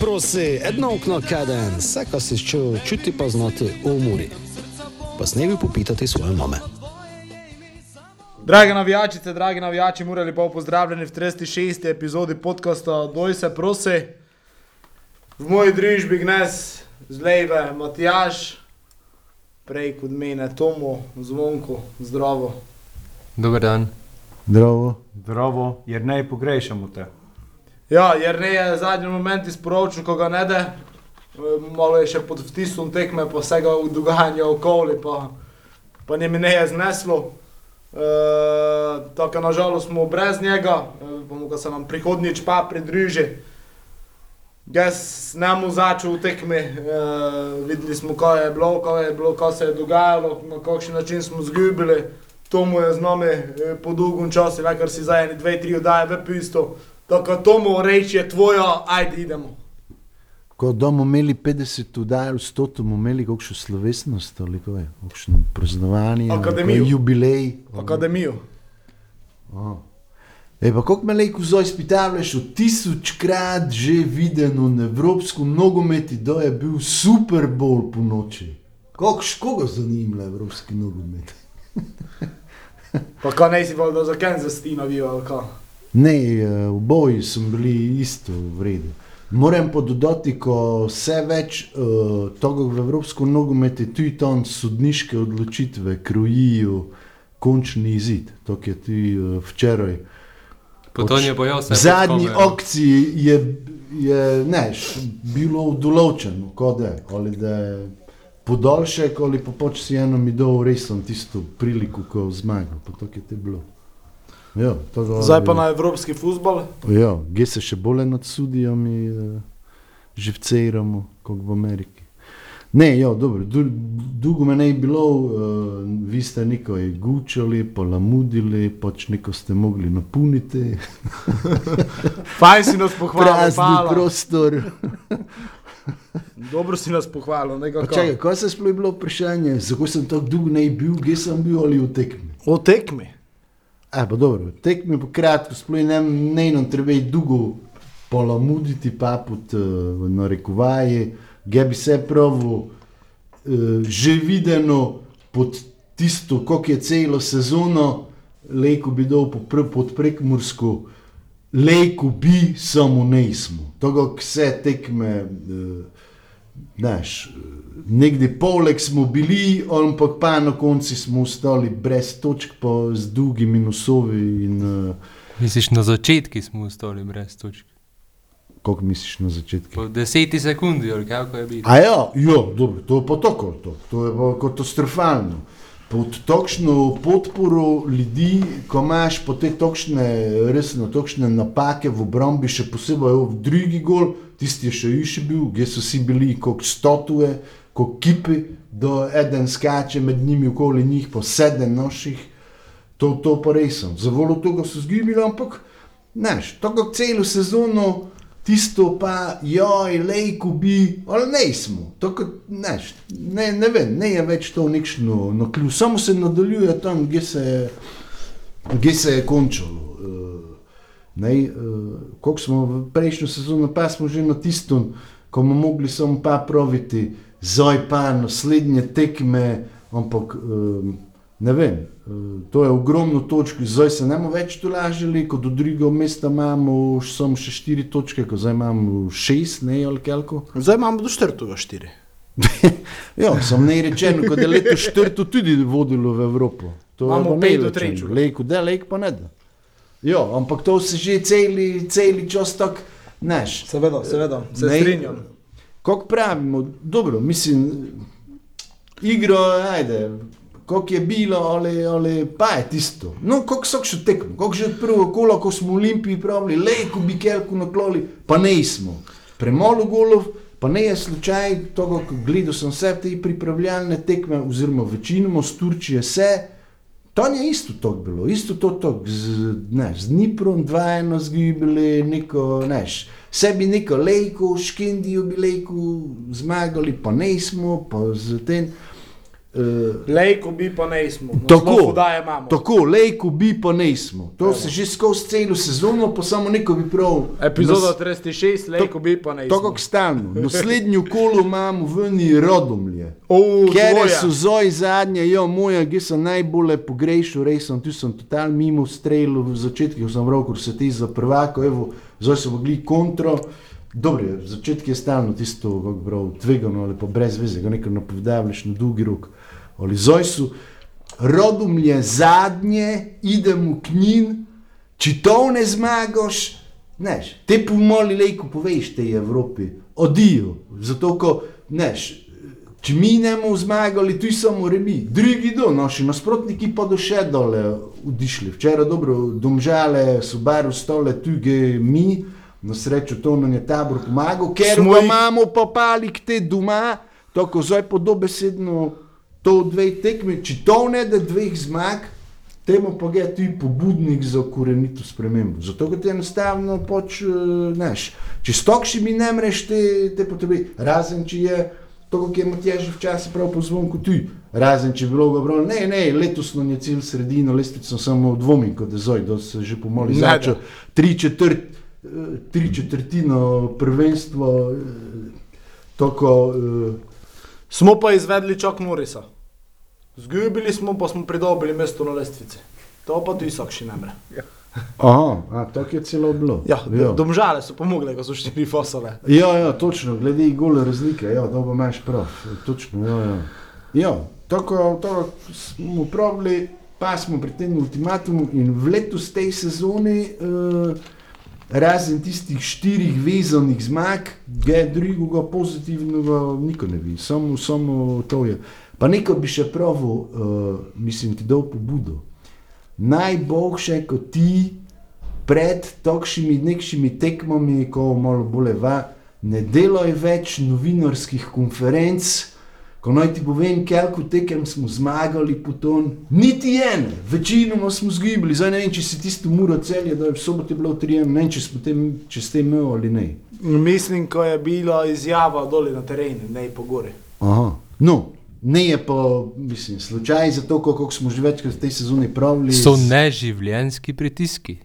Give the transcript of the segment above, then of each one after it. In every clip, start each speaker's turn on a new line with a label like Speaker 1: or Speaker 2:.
Speaker 1: Prosi, edno okno kaden, vse, kar si čutil, čuti pa znati v muri. Pa snevi popitati svoje mame.
Speaker 2: Drage navijačice, dragi navijači, morali pa pozdravljeni v 36. epizodi podcasta Doj se prosi. V moji družbi gnes z leve Matjaš, prej kot mene Tomo, zvonko, zdravo.
Speaker 3: Dober dan.
Speaker 4: Zdravo.
Speaker 5: Zdravo, jer ne pogrešamo te.
Speaker 2: Ja, jer ne je zadnji moment izporočil, ko ga ne. E, Malo je še pod vtisom tekme, pa vsega dogajanja okoli, pa, pa ne mi ne je zneslo. E, tako nažalost smo brez njega, e, bomo ga se nam prihodnjič pa pridruži. Jaz ne mu začel v tekmi, e, videli smo, kaj je bilo, kaj je bilo, kaj se je dogajalo, na kakšen način smo zgubili. To mu je z nami e, po dolgem času, kar si zdaj eni dve, tri oddaje v pisto. Tako to mu reči je tvoja, ajde idemo.
Speaker 4: Ko bomo imeli 50 udaj, 100 bomo imeli kakšno slovesnost ali kaj, kakšno praznovanje,
Speaker 2: Akademijo.
Speaker 4: jubilej.
Speaker 2: Akademijo.
Speaker 4: Oh. E pa kako me lejko zdaj izpitavljaš, od tisočkrat že videno na evropskem nogometu, da je bil Super Bowl po noči. Kako koga zanima evropski nogomet?
Speaker 2: Pa kaj ne si volil za Kansas ti navijo, ali kaj?
Speaker 4: Ne, eh, v boju smo bili isto v redu. Moram pa dodati, ko vse več uh, tega v evropskem nogometu, tudi tam sodniške odločitve krojijo končni izid. To je tudi uh, včeraj.
Speaker 3: Potonje bojo se.
Speaker 4: V zadnji akciji je, je neš, bilo določeno, kot je, ali da je podaljšek ali pa pač si eno mi dal resno tisto priliko, ko zmagal. Pa tako je te bilo. Ja, tako,
Speaker 2: Zdaj pa na evropski futbol.
Speaker 4: Ja, gdje se še bolj nad sudijami uh, živceramo, kot v Ameriki. Ne, ja, dobro, du, dolgo me ne je bilo, uh, vi ste nekaj gučali, pa lamudili, pač neko ste mogli napolniti,
Speaker 2: Fajn si nas pohvalil,
Speaker 4: prazni
Speaker 2: hvala.
Speaker 4: prostor.
Speaker 2: Dobro si nas pohvalil.
Speaker 4: Čakaj, kaj se je sploh bilo vprašanje, zakaj sem tako dolgo ne bil, kje sem bil ali v tekmi?
Speaker 2: O tekmi.
Speaker 4: A, pa dobro, tekmi po kratko, sploh ne, nam treba je dolgo polamuditi, pa pod uh, narekovaji, gdje bi se pravo uh, že videno pod tisto, koliko je celo sezono, lejko bi dal po pr- pod prekmursko, lejko bi, samo ne smo. Togo, vse tekme, uh, Znaš, nekdje poleg smo bili, ampak pa na koncu smo ostali brez točk, pa z dolgimi nosovi. In, uh,
Speaker 3: Misliš, na začetku smo ostali brez točk.
Speaker 4: kako misliš na začetku?
Speaker 3: Po deseti sekundi, ali kako je bilo.
Speaker 4: A ja, jo, dobro, to je pa tako, to, to je pa katastrofalno. Pod takšno podporo ljudi, ko imaš po te takšne, resno, takšne napake v obrambi, še posebej v drugi gol, tisti je še više bil, kjer so vsi bili kot statue, kot kipi, da eden skače med njimi okoli njih, po sedem naših, to, to pa res sem. Zavolo tega so zgibili, ampak, znaš, tako celo sezono, tisto pa, joj, lejko bi, ali ne smo. Tako, znaš, ne, ne vem, ne je več to nekšno na klju, samo se nadaljuje tam, kje se, kje se je končalo. Uh, Ne, uh, koliko smo v prejšnjo sezono, pa smo že na tistem, ko bomo mogli samo pa praviti, zdaj pa naslednje tekme, ampak uh, ne vem, uh, to je ogromno točk, zdaj se ne bomo več tolažili, kot do drugega mesta imamo samo še štiri točke, ko zdaj imamo šest, ne ali kelko.
Speaker 2: Zdaj imamo do četrtega štiri.
Speaker 4: Ja, sem ne rečeno, da je leto četrto tudi vodilo v Evropo. To
Speaker 2: Imamo pet do trečega.
Speaker 4: Lejko da, lejk pa ne da. Ja, ampak to se že celi, celi čas tako, znaš.
Speaker 2: Seveda, seveda, se
Speaker 4: Ne-
Speaker 2: strinjam.
Speaker 4: Kako pravimo, dobro, mislim, igro, ajde, kako je bilo, ali, ali pa je tisto. No, kako so še tekmo, kako že od prvega kola, ko smo v Olimpiji pravili, lejko bi kelko nakloli, pa ne smo. Premalo golov, pa ne je slučaj, togo, ko gledal sem vse te pripravljalne tekme, oziroma večinoma z Turčije se, Tam je isto to bilo, isto to, to z, ne, z Dniprom, dvajno zgibili, neko, neš, sebi neko lejko, škindijo bi lejko zmagali, pa ne smo, pa z tem. Uh,
Speaker 2: Lejko bi pa ne smo.
Speaker 4: Tako,
Speaker 2: da imamo.
Speaker 4: tako, lejko bi pa nismo. To se že skozi celo sezono, pa samo neko bi prav.
Speaker 2: Epizoda
Speaker 4: nas-
Speaker 2: 36, lejko bi pa ne
Speaker 4: Tako
Speaker 2: smo.
Speaker 4: kot stalno. Naslednjo kolo imamo vni rodomlje.
Speaker 2: O,
Speaker 4: Ker so zoj zadnje, jo moja, ki sem najbolj pogrešal, res sem tu sem total mimo strelil v začetku, ko sem rekel, se ti za prvako, evo, zdaj so mogli kontro. Dobro, je, začetki je stalno tisto, kako prav, tvegano ali pa brez veze, ga nekaj napovedavljaš na dolgi rok. Ali zdaj so rodomlje zadnje, idemo k njim, če to ne zmagaš, neš, te pomoli lejko poveš tej Evropi, odijo, zato ko, neš, če mi ne bomo zmagali, tu je samo remi, drugi do, naši nasprotniki pa do še dole odišli. Včeraj dobro, domžale so bar ostale tu, ge mi, na srečo to nam je tabor pomagal, ker
Speaker 2: Smo jih-
Speaker 4: imamo popali k te doma, tako zdaj po dobesedno to dve tekmi, če to ne da dveh zmag, temu pa je tudi pobudnik za korenito spremembo. Zato, ker ti enostavno pač, eh, neš, če stokši mi ne mreš te, te potrebe, razen če je to, kot je Matjaž včasih prav po zvonku tu, razen če je bilo dobro, ne, ne, letos nam je cilj sredino, lestvico samo dvomim, kot je zoj, da se že pomoli začel, tri četrt, eh, tri četrtino prvenstvo, eh, eh,
Speaker 2: Smo pa izvedli čak Norisa. Zgubili smo, pa smo pridobili mesto na lestvici. To pa tu sok še ne mre.
Speaker 4: aha, a, tako je celo bilo.
Speaker 2: Ja,
Speaker 4: ja.
Speaker 2: domžale so pomogle, ko so štiri fosole.
Speaker 4: Ja, ja, točno, glede gole razlike, ja, dobro imaš prav, točno, ja, ja. Ja, tako, tako smo pravili, pa smo pri tem ultimatumu in v letos tej sezoni, eh, razen tistih štirih vezanih zmag, ga drugega pozitivnega nikoli ne vi, samo, samo to je. Pa neko bi še pravil, eh, mislim, ti dal pobudo. Najboljše, kot ti pred takšnimi nekšimi tekmami, ko malo bolj va, ne delaj več novinarskih konferenc, ko naj ti povem, koliko tekem smo zmagali po ton, niti ene, večinoma smo zgibali, zdaj ne vem, če si tisto muro celje, da je v soboto bilo 3, ne vem, če, smo tem, če ste imeli ali ne.
Speaker 2: Mislim, ko je bila izjava doli na terenu, ne po gori.
Speaker 4: Aha. No, ne je pa, mislim, slučaj za to, koliko smo že večkrat v tej sezoni pravili.
Speaker 3: So neživljenjski pritiski.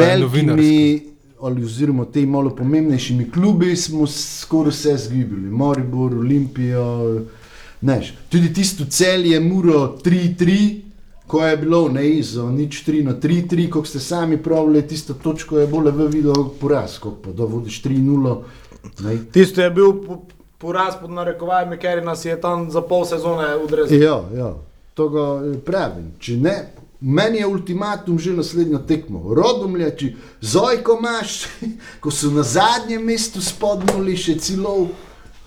Speaker 3: je novinarsko.
Speaker 4: velikimi, ali oziroma te malo pomembnejšimi klubi smo skoraj vse zgibili. Maribor, Olimpijo, neš. Tudi tisto celje Muro 3-3, ko je bilo ne za nič 3 na 3-3, kot ste sami pravili, tisto točko je bolj v videl poraz, kot pa da vodiš 3-0. ne.
Speaker 2: Tisto je bil poraz pod narekovajem, ker nas je tam za pol sezone udrezal.
Speaker 4: Ja, ja, to ga eh, pravim. Ne, meni je ultimatum že naslednjo tekmo. Rodomlje, če zojko imaš, ko so na zadnjem mestu spodnuli še celo,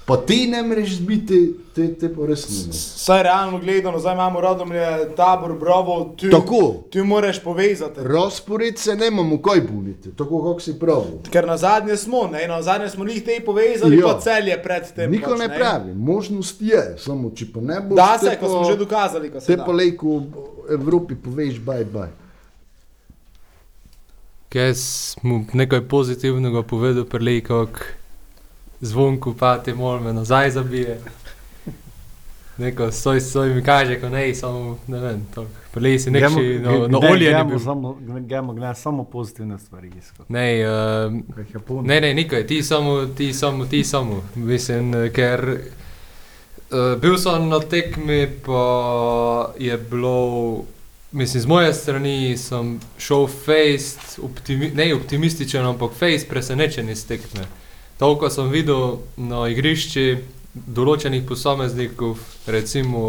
Speaker 4: pa ti ne mreš biti, te, te pa res ne.
Speaker 2: Saj realno gledano, zdaj imamo rodomlje, tabor, brovo, tu,
Speaker 4: Tako.
Speaker 2: tu moraš povezati.
Speaker 4: Razpored se ne imamo kaj buniti, tako kot si pravil.
Speaker 2: Ker na zadnje smo, ne, na zadnje smo njih te povezali,
Speaker 4: Ja.
Speaker 2: pa celje pred tem.
Speaker 4: Niko
Speaker 2: pač,
Speaker 4: ne pravi, možnost je, samo če pa ne boš.
Speaker 2: Da se, ko
Speaker 4: pa-
Speaker 2: smo že dokazali, ko se
Speaker 4: Te
Speaker 2: da.
Speaker 4: pa lejko v Evropi poveš, baj, baj.
Speaker 3: Kaj smo nekaj pozitivnega povedal, prelej, zvonku pate, mol me nazaj zabije. Neko soj, soj mi kaže, ko ne, samo ne vem. Prelej si nekši na, na olje. ne bil.
Speaker 5: Gremo gledati samo pozitivne stvari. iskati.
Speaker 3: Ne, uh. Ne, ne, nikaj, ti samo, ti samo, ti samo. Mislim, ker uh, bil sem na tekmi, pa je bilo, mislim, z moje strani sem šel fejst, optimi, ne optimističen, ampak fejst presenečen iz tekme. Toliko sem videl na igrišči določenih posameznikov, recimo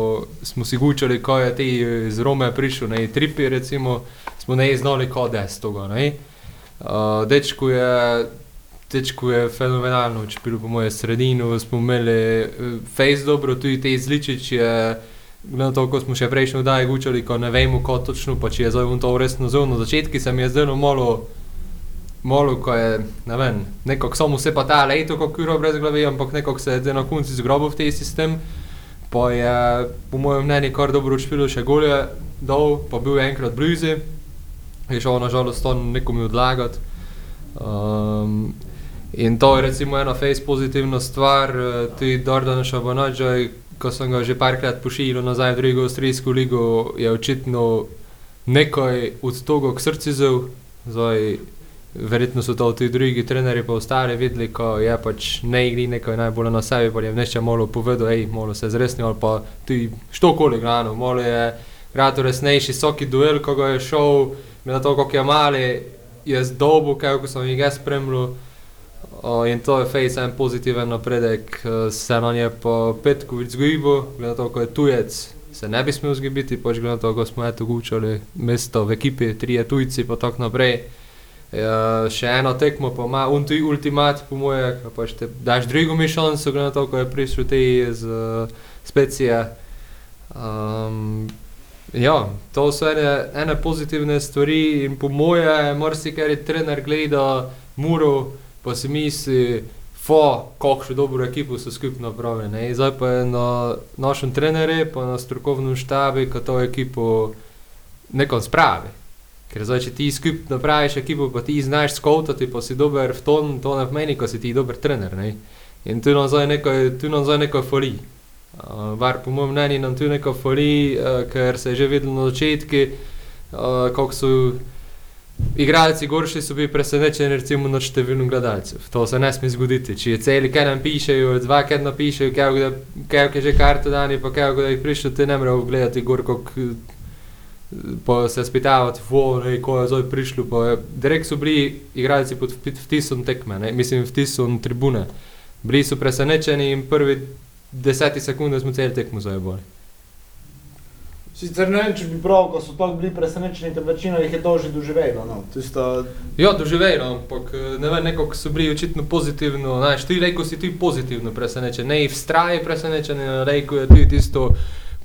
Speaker 3: smo si gučali, ko je ti iz Rome prišel, ne, tripi recimo, smo ne znali kode z toga, ne. Uh, dečku je, dečku je fenomenalno učil, po mojem sredinu smo imeli uh, face dobro, tudi te izličič je, glede na to, ko smo še prejšnjo daj gučali, ko ne vemo, ko točno, pa če je zdaj on to resno zelo, na začetku se mi je zdelo malo, malo, ko je, ne vem, nekako samo se pa ta leto, kot kuro brez glave, ampak nekako se je na koncu zgrobil v tej sistem, pa je, po mojem mnenju, kar dobro učil, še golje dol, pa bil je enkrat blizu, je šel nažalost to nekomu odlagati. Um, in to je recimo ena face pozitivna stvar, eh, tudi Dordan Šabanađaj, ko sem ga že parkrat pošiljal nazaj v drugo avstrijsko ligo, je očitno nekaj od tega k srcu zel. Zdaj, verjetno so to tudi drugi trenerji pa ostali videli, ko je pač ne igri nekaj najbolj na sebi, pa je vneče malo povedal, hej, malo se zresnil, ali pa tudi štokoli grano, malo je grado resnejši, vsaki duel, ko ga je šel, glede na to, koliko je mali, je zdobu, kaj ko sem jih jaz spremljal. O, in to je fejs en pozitiven napredek, eh, se na nje po petku več zgubil, glede na to, ko je tujec, se ne bi smel zgibiti, pač glede na to, ko smo eto gučali mesto v ekipi, trije tujci pa tako naprej. Ja, še eno tekmo pa ima ultimat, po moje, pač te daš drugo mi šanso, glede na to, ko je prišel te iz uh, specije. Um, ja, to so ene, ene pozitivne stvari in po moje, marsikaj trener gleda muro, pa si misli, fo, kakšno dobro ekipo so skupno napravili. Zdaj pa je na našem trenerju, pa na strokovnem štabu, ko to ekipo nekom spravi. Ker zdaj, če ti skupaj napraviš ekipo, pa ti znaš skotati, pa si dober v tom, to ne pomeni, ko si ti dober trener. Ne? In tu nam zdaj nekaj, tu nam zdaj nekaj fali. Uh, var po mojem mnenju nam tu nekaj fali, uh, ker se je že videlo na začetku, uh, kako so igralci gorši, so bili presenečeni recimo nad številom gledalcev. To se ne sme zgoditi. Če je celi kaj nam pišejo, dva kaj napišejo, kaj je že karto dani, pa kaj je prišlo, ti ne morejo gledati gor, kako pa se spitavati, vore, ko je zdaj prišlo. Pa, direkt so bili igralci pod vtisom tekme, ne? mislim, vtisom tribune. Bili so presenečeni in prvi deseti sekunde smo cel tekmo zajebali.
Speaker 2: Sicer ne vem, če bi prav, ko so tako bili presenečeni, da večina jih je to že doživela. No. Tisto...
Speaker 3: Ja, doživela, ampak ne vem, neko so bili očitno pozitivno, znaš, ti reko si ti pozitivno presenečen, ne v straji presenečen, reko je tudi tisto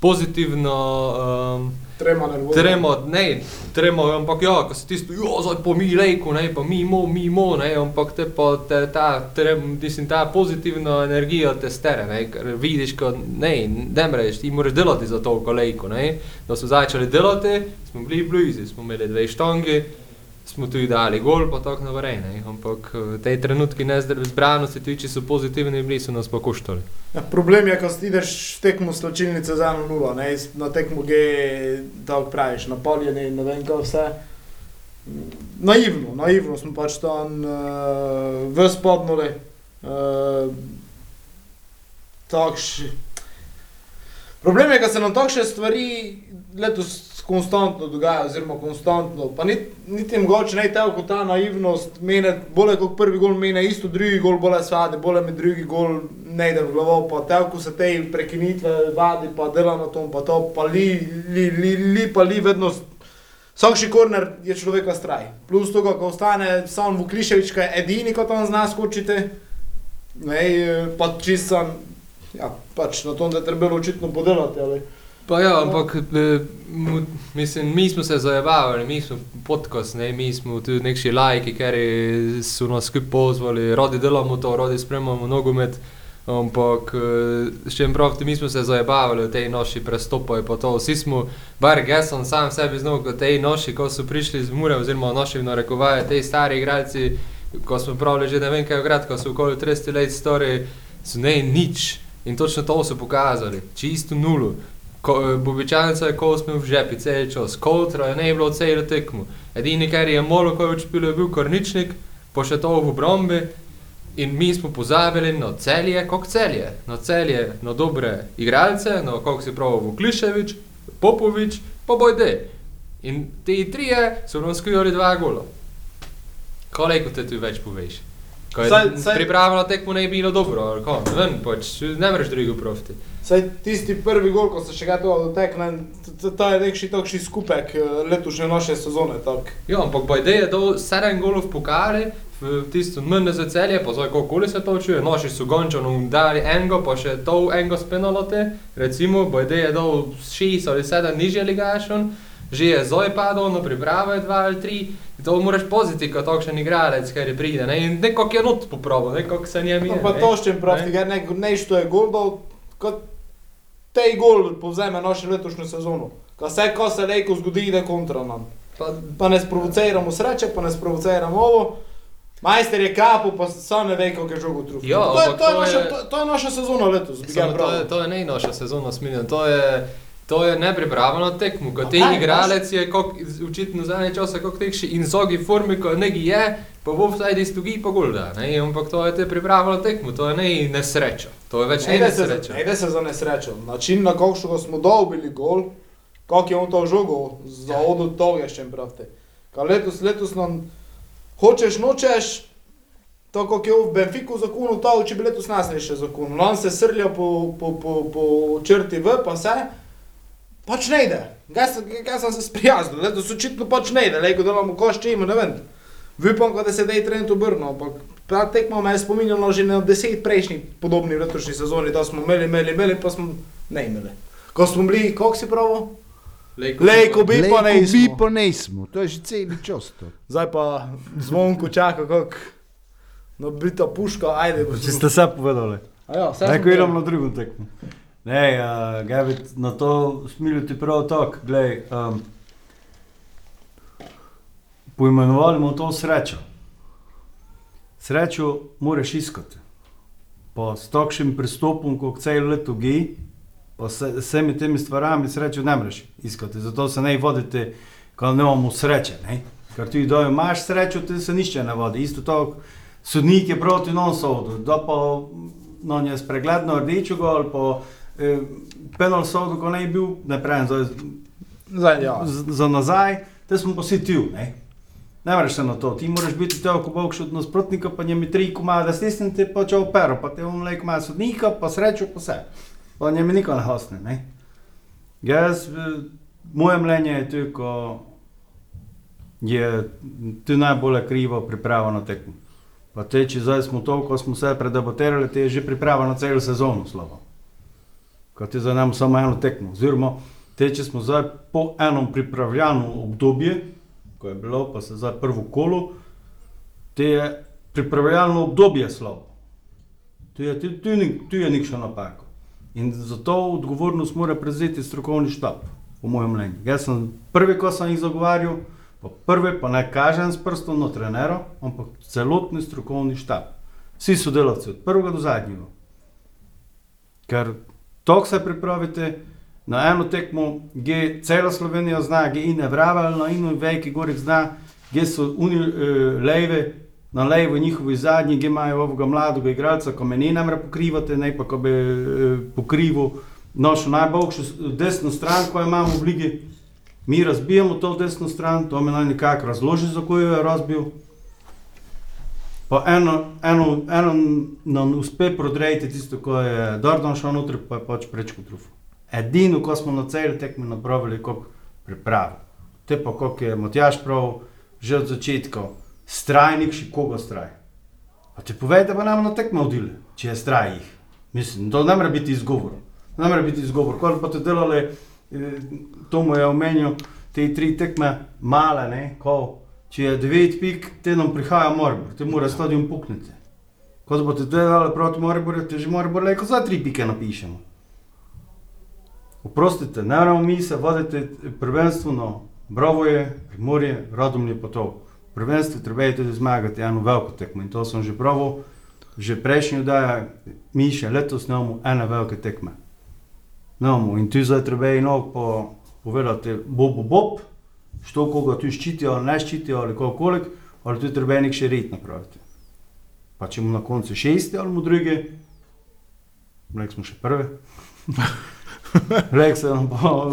Speaker 3: pozitivno. Um,
Speaker 2: Tremo,
Speaker 3: tremo, ne, tremo, ampak ja, ko si tisto, jo, zdaj pa mi reko, ne, pa mi mo, mi mo, ne, ampak te pa te, ta, trem, mislim, ta pozitivna energija te stere, ne, ker vidiš, ko, ne, ne mreš, ti moraš delati za to kolejko, ne, da so začeli delati, smo bili blizu, smo imeli dve štongi, smo tudi dali gol, pa tako naprej, ampak te trenutki nezbranosti, tudi če so pozitivni, bili so nas pa koštali.
Speaker 2: Ja, problem je, ko si ideš tekmo slačilnice za 0, ne, na tekmo G, da praviš, na polje, ne, ne vem, kaj vse. Naivno, naivno smo pač tam uh, v spodnuli. Uh. Problem je, da se nam takšne stvari letos konstantno dogaja, oziroma konstantno. Pa niti, mogoče ne tako ta naivnost, mene, bolje kot prvi gol, mene isto, drugi gol, bolje svade, bolje mi drugi gol ne ide v glavo, pa tako se te prekinitve vadi, pa dela na tom, pa to, pa li, li, li, li pa li vedno. Vsakši korner je človeka straj. Plus to, ko ostane sam Vukliševič, ki je edini, ko tam zna skočiti, ne, pa čisto, ja, pač na tom, da je treba očitno podelati, ali.
Speaker 3: Pa ja, ampak mislim, mi smo se zajebavali, mi smo podkos, ne, mi smo tudi neki lajki, ker so nas skupaj pozvali, rodi delamo to, rodi spremljamo nogomet. Ampak, s čim pravite, mi smo se zajebavali v tej noši prestopoj, pa to vsi smo, bar jaz sem sam sebi znal, kot tej noši, ko so prišli z Mure, oziroma noši v narekovaje, tej stari igralci, ko smo pravili že ne vem kaj grad, ko so okoli 30 let stari, so ne nič. In točno to so pokazali, čisto nulo. Bobičanca je kol smo v žepi, cel čas, koltra je ne bilo celo tekmo. Edini, kar je malo kaj učpilo, je bil korničnik, pa še to v obrombi. In mi smo pozabili na celje, kot celje, na celje, na dobre igralce, na kako si pravi Vukliševič, Popovič, pa Bojde. In ti trije so nam skrijali dva gola. Koliko te tu več poveš? Pripravljeno tekmo ne bi bilo dobro, ali ko? Ne vem, pač ne moreš drugo profiti.
Speaker 2: Saj tisti prvi gol, ko se še kaj tega dotekne, to je nekši takšni skupek letošnje naše sezone. Tak.
Speaker 3: Ja, ampak Bajde je dal sedem golov pokali, v tisto mene za celje, pa zdaj kako se to čuje, noši so gončano dali engo, pa še to engo spenalote, recimo Bajde je dal šest ali sedem nižje ligašon, že je zdaj padal, no priprave dva ali tri, to moraš poziti kot takšen igralec, ker je pride, ne, in nekako je not popravo, nekako se njem je.
Speaker 2: No pa to še jim pravi, ker ne, ne što je gol dal, kot tej gol povzeme našo letošnjo sezono. Ko se, ko se lejko zgodi, ide kontra nam. Pa, pa ne sprovociramo sreče, pa ne sprovociramo ovo. Majster je kapu, pa sam ne ve, kako je žogo.
Speaker 3: Ja,
Speaker 2: to, je, to, je
Speaker 3: to je-
Speaker 2: to, to je naša sezona letos.
Speaker 3: Samo to je, to je ne naša sezona smiljena, to je, nepripravljeno tekmo. Ko ti
Speaker 2: kaj,
Speaker 3: igralec je očitno zadnje čase kako tekši in zogi formi, ko neki je, pa v offside stogi pa gol da. Ne? Ampak to je te pripravljeno tekmo, to je ne nesreča. To je več
Speaker 2: Ne
Speaker 3: nesreča.
Speaker 2: ne ide se za nesrečo. Način, na kakšnega smo dobili gol, kako je on to žogo, za odu to je še pravite. Ka letos, letos nam hočeš, nočeš, to kako je v Benfiku zakonu, to če bi letos nas ne še zakon. On se srlja po, po, po, po črti v, pa se, pač ne ide. Kaj sem, kaj sem se sprijaznil, letos očitno pač ne ide, lejko delamo košče ima, ne vem. Vipam, da se dej trend obrnil, ampak ta tekma me je spominjala že na deset prejšnjih podobnih letošnjih sezoni, da smo imeli, imeli, imeli, pa smo ne imeli. Ko smo bili, kako si pravo? Lejko bi pa ne
Speaker 4: Lejko bi
Speaker 2: smo.
Speaker 4: pa ne smo, to je že celi čas.
Speaker 2: Zdaj pa zvonko čaka, kako no, bita puška, ajde.
Speaker 5: Če ste vse povedali.
Speaker 2: Ja, smo
Speaker 5: idemo
Speaker 2: delali.
Speaker 5: na drugo tekmo. Ne, uh, Gavit, na to smilju ti prav tako, glej. Um, poimenovali bomo to srečo. Srečo moraš iskati. Pa s takšnim pristopom, kot cel leto gi, pa s s vsemi temi stvarami srečo ne moreš iskati. Zato se ne vodite, ko ne imamo sreče. Ne? Ker ti da imaš srečo, ti se nišče ne vodi. Isto tako sodnik je proti non-sodu, da pa no, je spregledno rdečo gol, pa eh, penal sodu, ko ne je bil, ne pravim za,
Speaker 2: Zdaj, ja.
Speaker 5: z- za nazaj, te smo tu. Ne? Ne moreš se na to, ti moraš biti teo, ko boš od nasprotnika, pa njemi tri komade stisniti, pa če opero, pa te umlej komade sodnika, pa srečo, pa vse. Pa njemi niko ne hosne. Ne? Jaz, eh, moje mnenje je tu, ko je tu najbolj krivo priprava na tekmo. Pa te, če zdaj smo to, ko smo se predebatirali, te je že priprava na celo sezono slabo. Ko ti zdaj imamo samo eno tekmo. Oziroma, te, če smo zdaj po enem pripravljalnem obdobju, ko je bilo, pa se zdaj prvo kolo, te je pripravljalno obdobje slabo. Tu je, tu, tu, tu je nekša napaka. In zato odgovornost mora prevzeti strokovni štab, po mojem mnenju. Jaz sem prvi, ko sem jih zagovarjal, pa prvi, pa ne kažem s prstom na trenero, ampak celotni strokovni štab. Vsi sodelavci, od prvega do zadnjega. Ker to se pripravite na eno tekmo, gdje cela Slovenija zna, gdje ine vravel, na ino vejki gorih zna, gdje so uni uh, lejve, na levo njihovi zadnji, gdje imajo ovoga mladega igralca, ko me ne namre pokrivate, ne pa ko bi uh, pokrival našo najboljšo desno stran, ko jo imamo v ligi. Mi razbijamo to desno stran, to mi naj nekako razloži, za kojo je razbil. Pa eno, eno, eno nam uspe prodrejati tisto, ko je Dordan šel noter, pa je pač prečko trufo. Edino, ko smo na celi tekmi napravili, kako pripravo. Te pa, kako je Matjaš prav, že od začetka, strajnik še koga straj. A ti povejte pa nam na tekmo odile, če je straj jih. Mislim, to ne more biti izgovor. Ne more biti izgovor. Ko pa te delali, eh, to mu je omenil, te tri tekme male, ne, ko če je devet pik, te nam prihaja Moribor, te mora stadion pukniti. Ko boste delali proti Moriboru, te že Moribor leko za tri pike napišemo. Oprostite, ne moramo mi se voditi prvenstveno Bravoje, Primorje, Radomlje pa to. Prvenstvo treba je tudi zmagati eno veliko tekmo in to sem že pravil, že prejšnji oddaja, mi še letos nemamo ene velike tekme. Nemamo in tu zdaj treba je nog po, povedati Bob Bob, što koga tu ščitijo ali ne ščitijo ali kolik, ali tu treba je nek še red napraviti. Pa če mu na koncu šesti ali mu drugi, Lek smo še. Lek se nam pa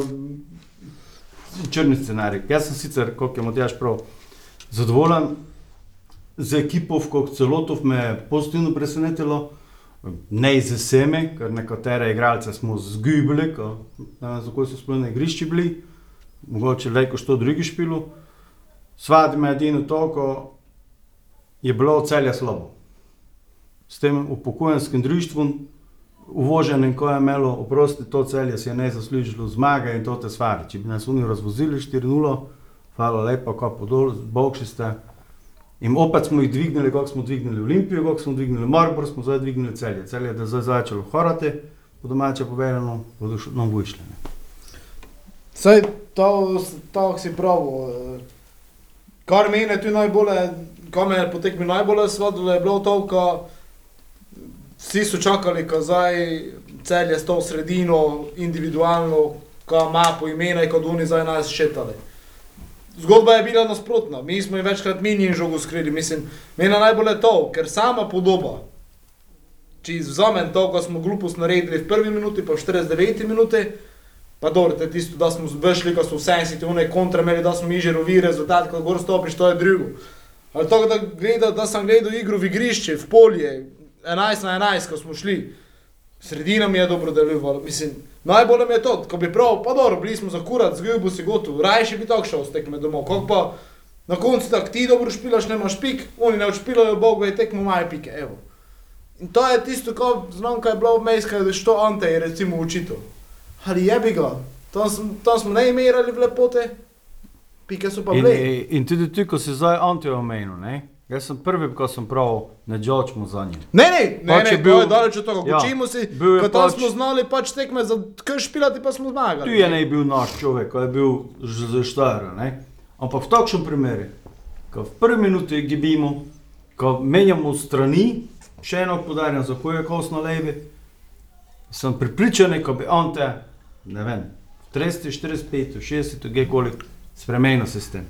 Speaker 5: črni scenarij. Jaz sem sicer, kot je Matjaš prav, zadovoljen z ekipo, kot celotov me je pozitivno presenetilo. Ne iz vsemi, ker nekatere igralce smo zgubili, ko, ne vem, zakaj so sploh na igrišču bili, mogoče lejko što drugi špilu. Svadi me edino to, ko je bilo celje slabo. S tem upokojenskim društvom, uvoženim, ko je imelo, oprosti, to celje si je ne zaslužilo zmage in to te stvari. Če bi nas oni razvozili 4-0, hvala lepa, ko podol, bogši ste. In opet smo jih dvignili, kako smo dvignili Olimpijo, kako smo dvignili Maribor, smo zdaj dvignili celje. Celje je da zdaj začelo horati, po domače povedano, bodo nam vyšli. ne.
Speaker 2: Saj to, to si prav. eh, Kar mene tu najbolje, ko me je potekmi najbolj svodilo, je bilo to, ko vsi so čakali, ko zdaj cel je s to sredino, individualno, ko ima po imena in kot oni zdaj nas šetali. Zgodba je bila nasprotna, mi smo jih večkrat mini in žogo skrili, mislim, meni je to, ker sama podoba, če izvzamem to, ko smo glupost naredili v prvi minuti, pa v 49 minuti, pa dobro, te tisto, da smo vešli, ko smo v 70 one kontra imeli, da smo mi že rovi rezultat, ko gor stopiš, to je drugo. Ali to, da, gleda, da sem gledal igro v igrišče, v polje, 11 na 11, ko smo šli, sredina mi je dobro delovala, mislim, najbolj mi je to, ko bi prav, pa dobro, bili smo za kurat, zgojil bo si gotov, rajši bi tako šel s tekme domov, kako pa na koncu tako ti dobro špilaš, nemaš pik, oni ne odšpilajo, bog ve, tekmo imajo pike, evo. In to je tisto, ko znam, kaj je bilo vmes, kaj je što Ante je recimo učitelj. Ali je bi ga, tam, sem- tam smo ne imerali v lepote, pike so pa
Speaker 5: In,
Speaker 2: bile.
Speaker 5: in, in tudi ti, ko si zdaj Antijo omenil, ne? Jaz sem prvi, ko sem prav, ne džočmo za njim.
Speaker 2: Ne, ne, ne,
Speaker 5: Pač
Speaker 2: ne,
Speaker 5: je
Speaker 2: bil, je daleč od tega,
Speaker 5: ja,
Speaker 2: učimo si, ko tam
Speaker 5: pač-
Speaker 2: smo znali pač tekme za kaj špilati, pa smo zmagali.
Speaker 5: Tu je ne bil naš človek, ko je bil že štar, ne? Ampak v takšnem primeru, ko v prvi minuti gibimo, ko menjamo strani, še eno podarjam, za koje kos na levi, sem pripričan, ko bi Ante, ne vem, v 30, 45, 60, kjerkoli, spremenil sistem.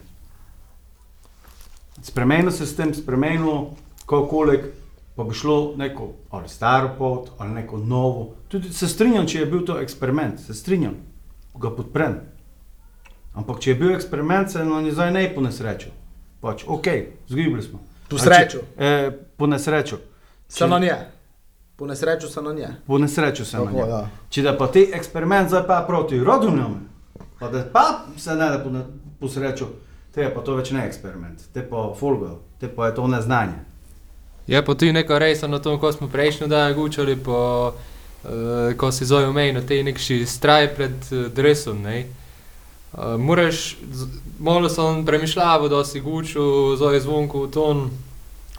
Speaker 5: Spremenil sistem, spremenil kakorkoli, pa bi šlo neko ali staro pot, ali neko novo. Tudi se strinjam, če je bil to eksperiment, se strinjam, ga podprem. Ampak če je bil eksperiment, se nam je zdaj ne po nesrečo. Pač, ok, zgibali smo.
Speaker 2: Po
Speaker 5: A če-
Speaker 2: srečo.
Speaker 5: Eh, po nesrečo.
Speaker 2: Se na nje. Po nesreču se na nje. Tako,
Speaker 5: je.
Speaker 2: ja.
Speaker 5: Če da pa ti eksperiment zdaj pa proti rodovnjam, pa da pa se ne da po, ne- po srečo, te je pa to več ne eksperiment, te pa folgo, te pa je to neznanje.
Speaker 3: Je pa tudi neka rejsa na tom, ko smo prejšnjo dan gučali, po, uh, ko si zove omenil, te nekši straj pred uh, dresom. Ne? Uh, moraš, malo sem premišljal, da si gučil, zove zvonko v ton,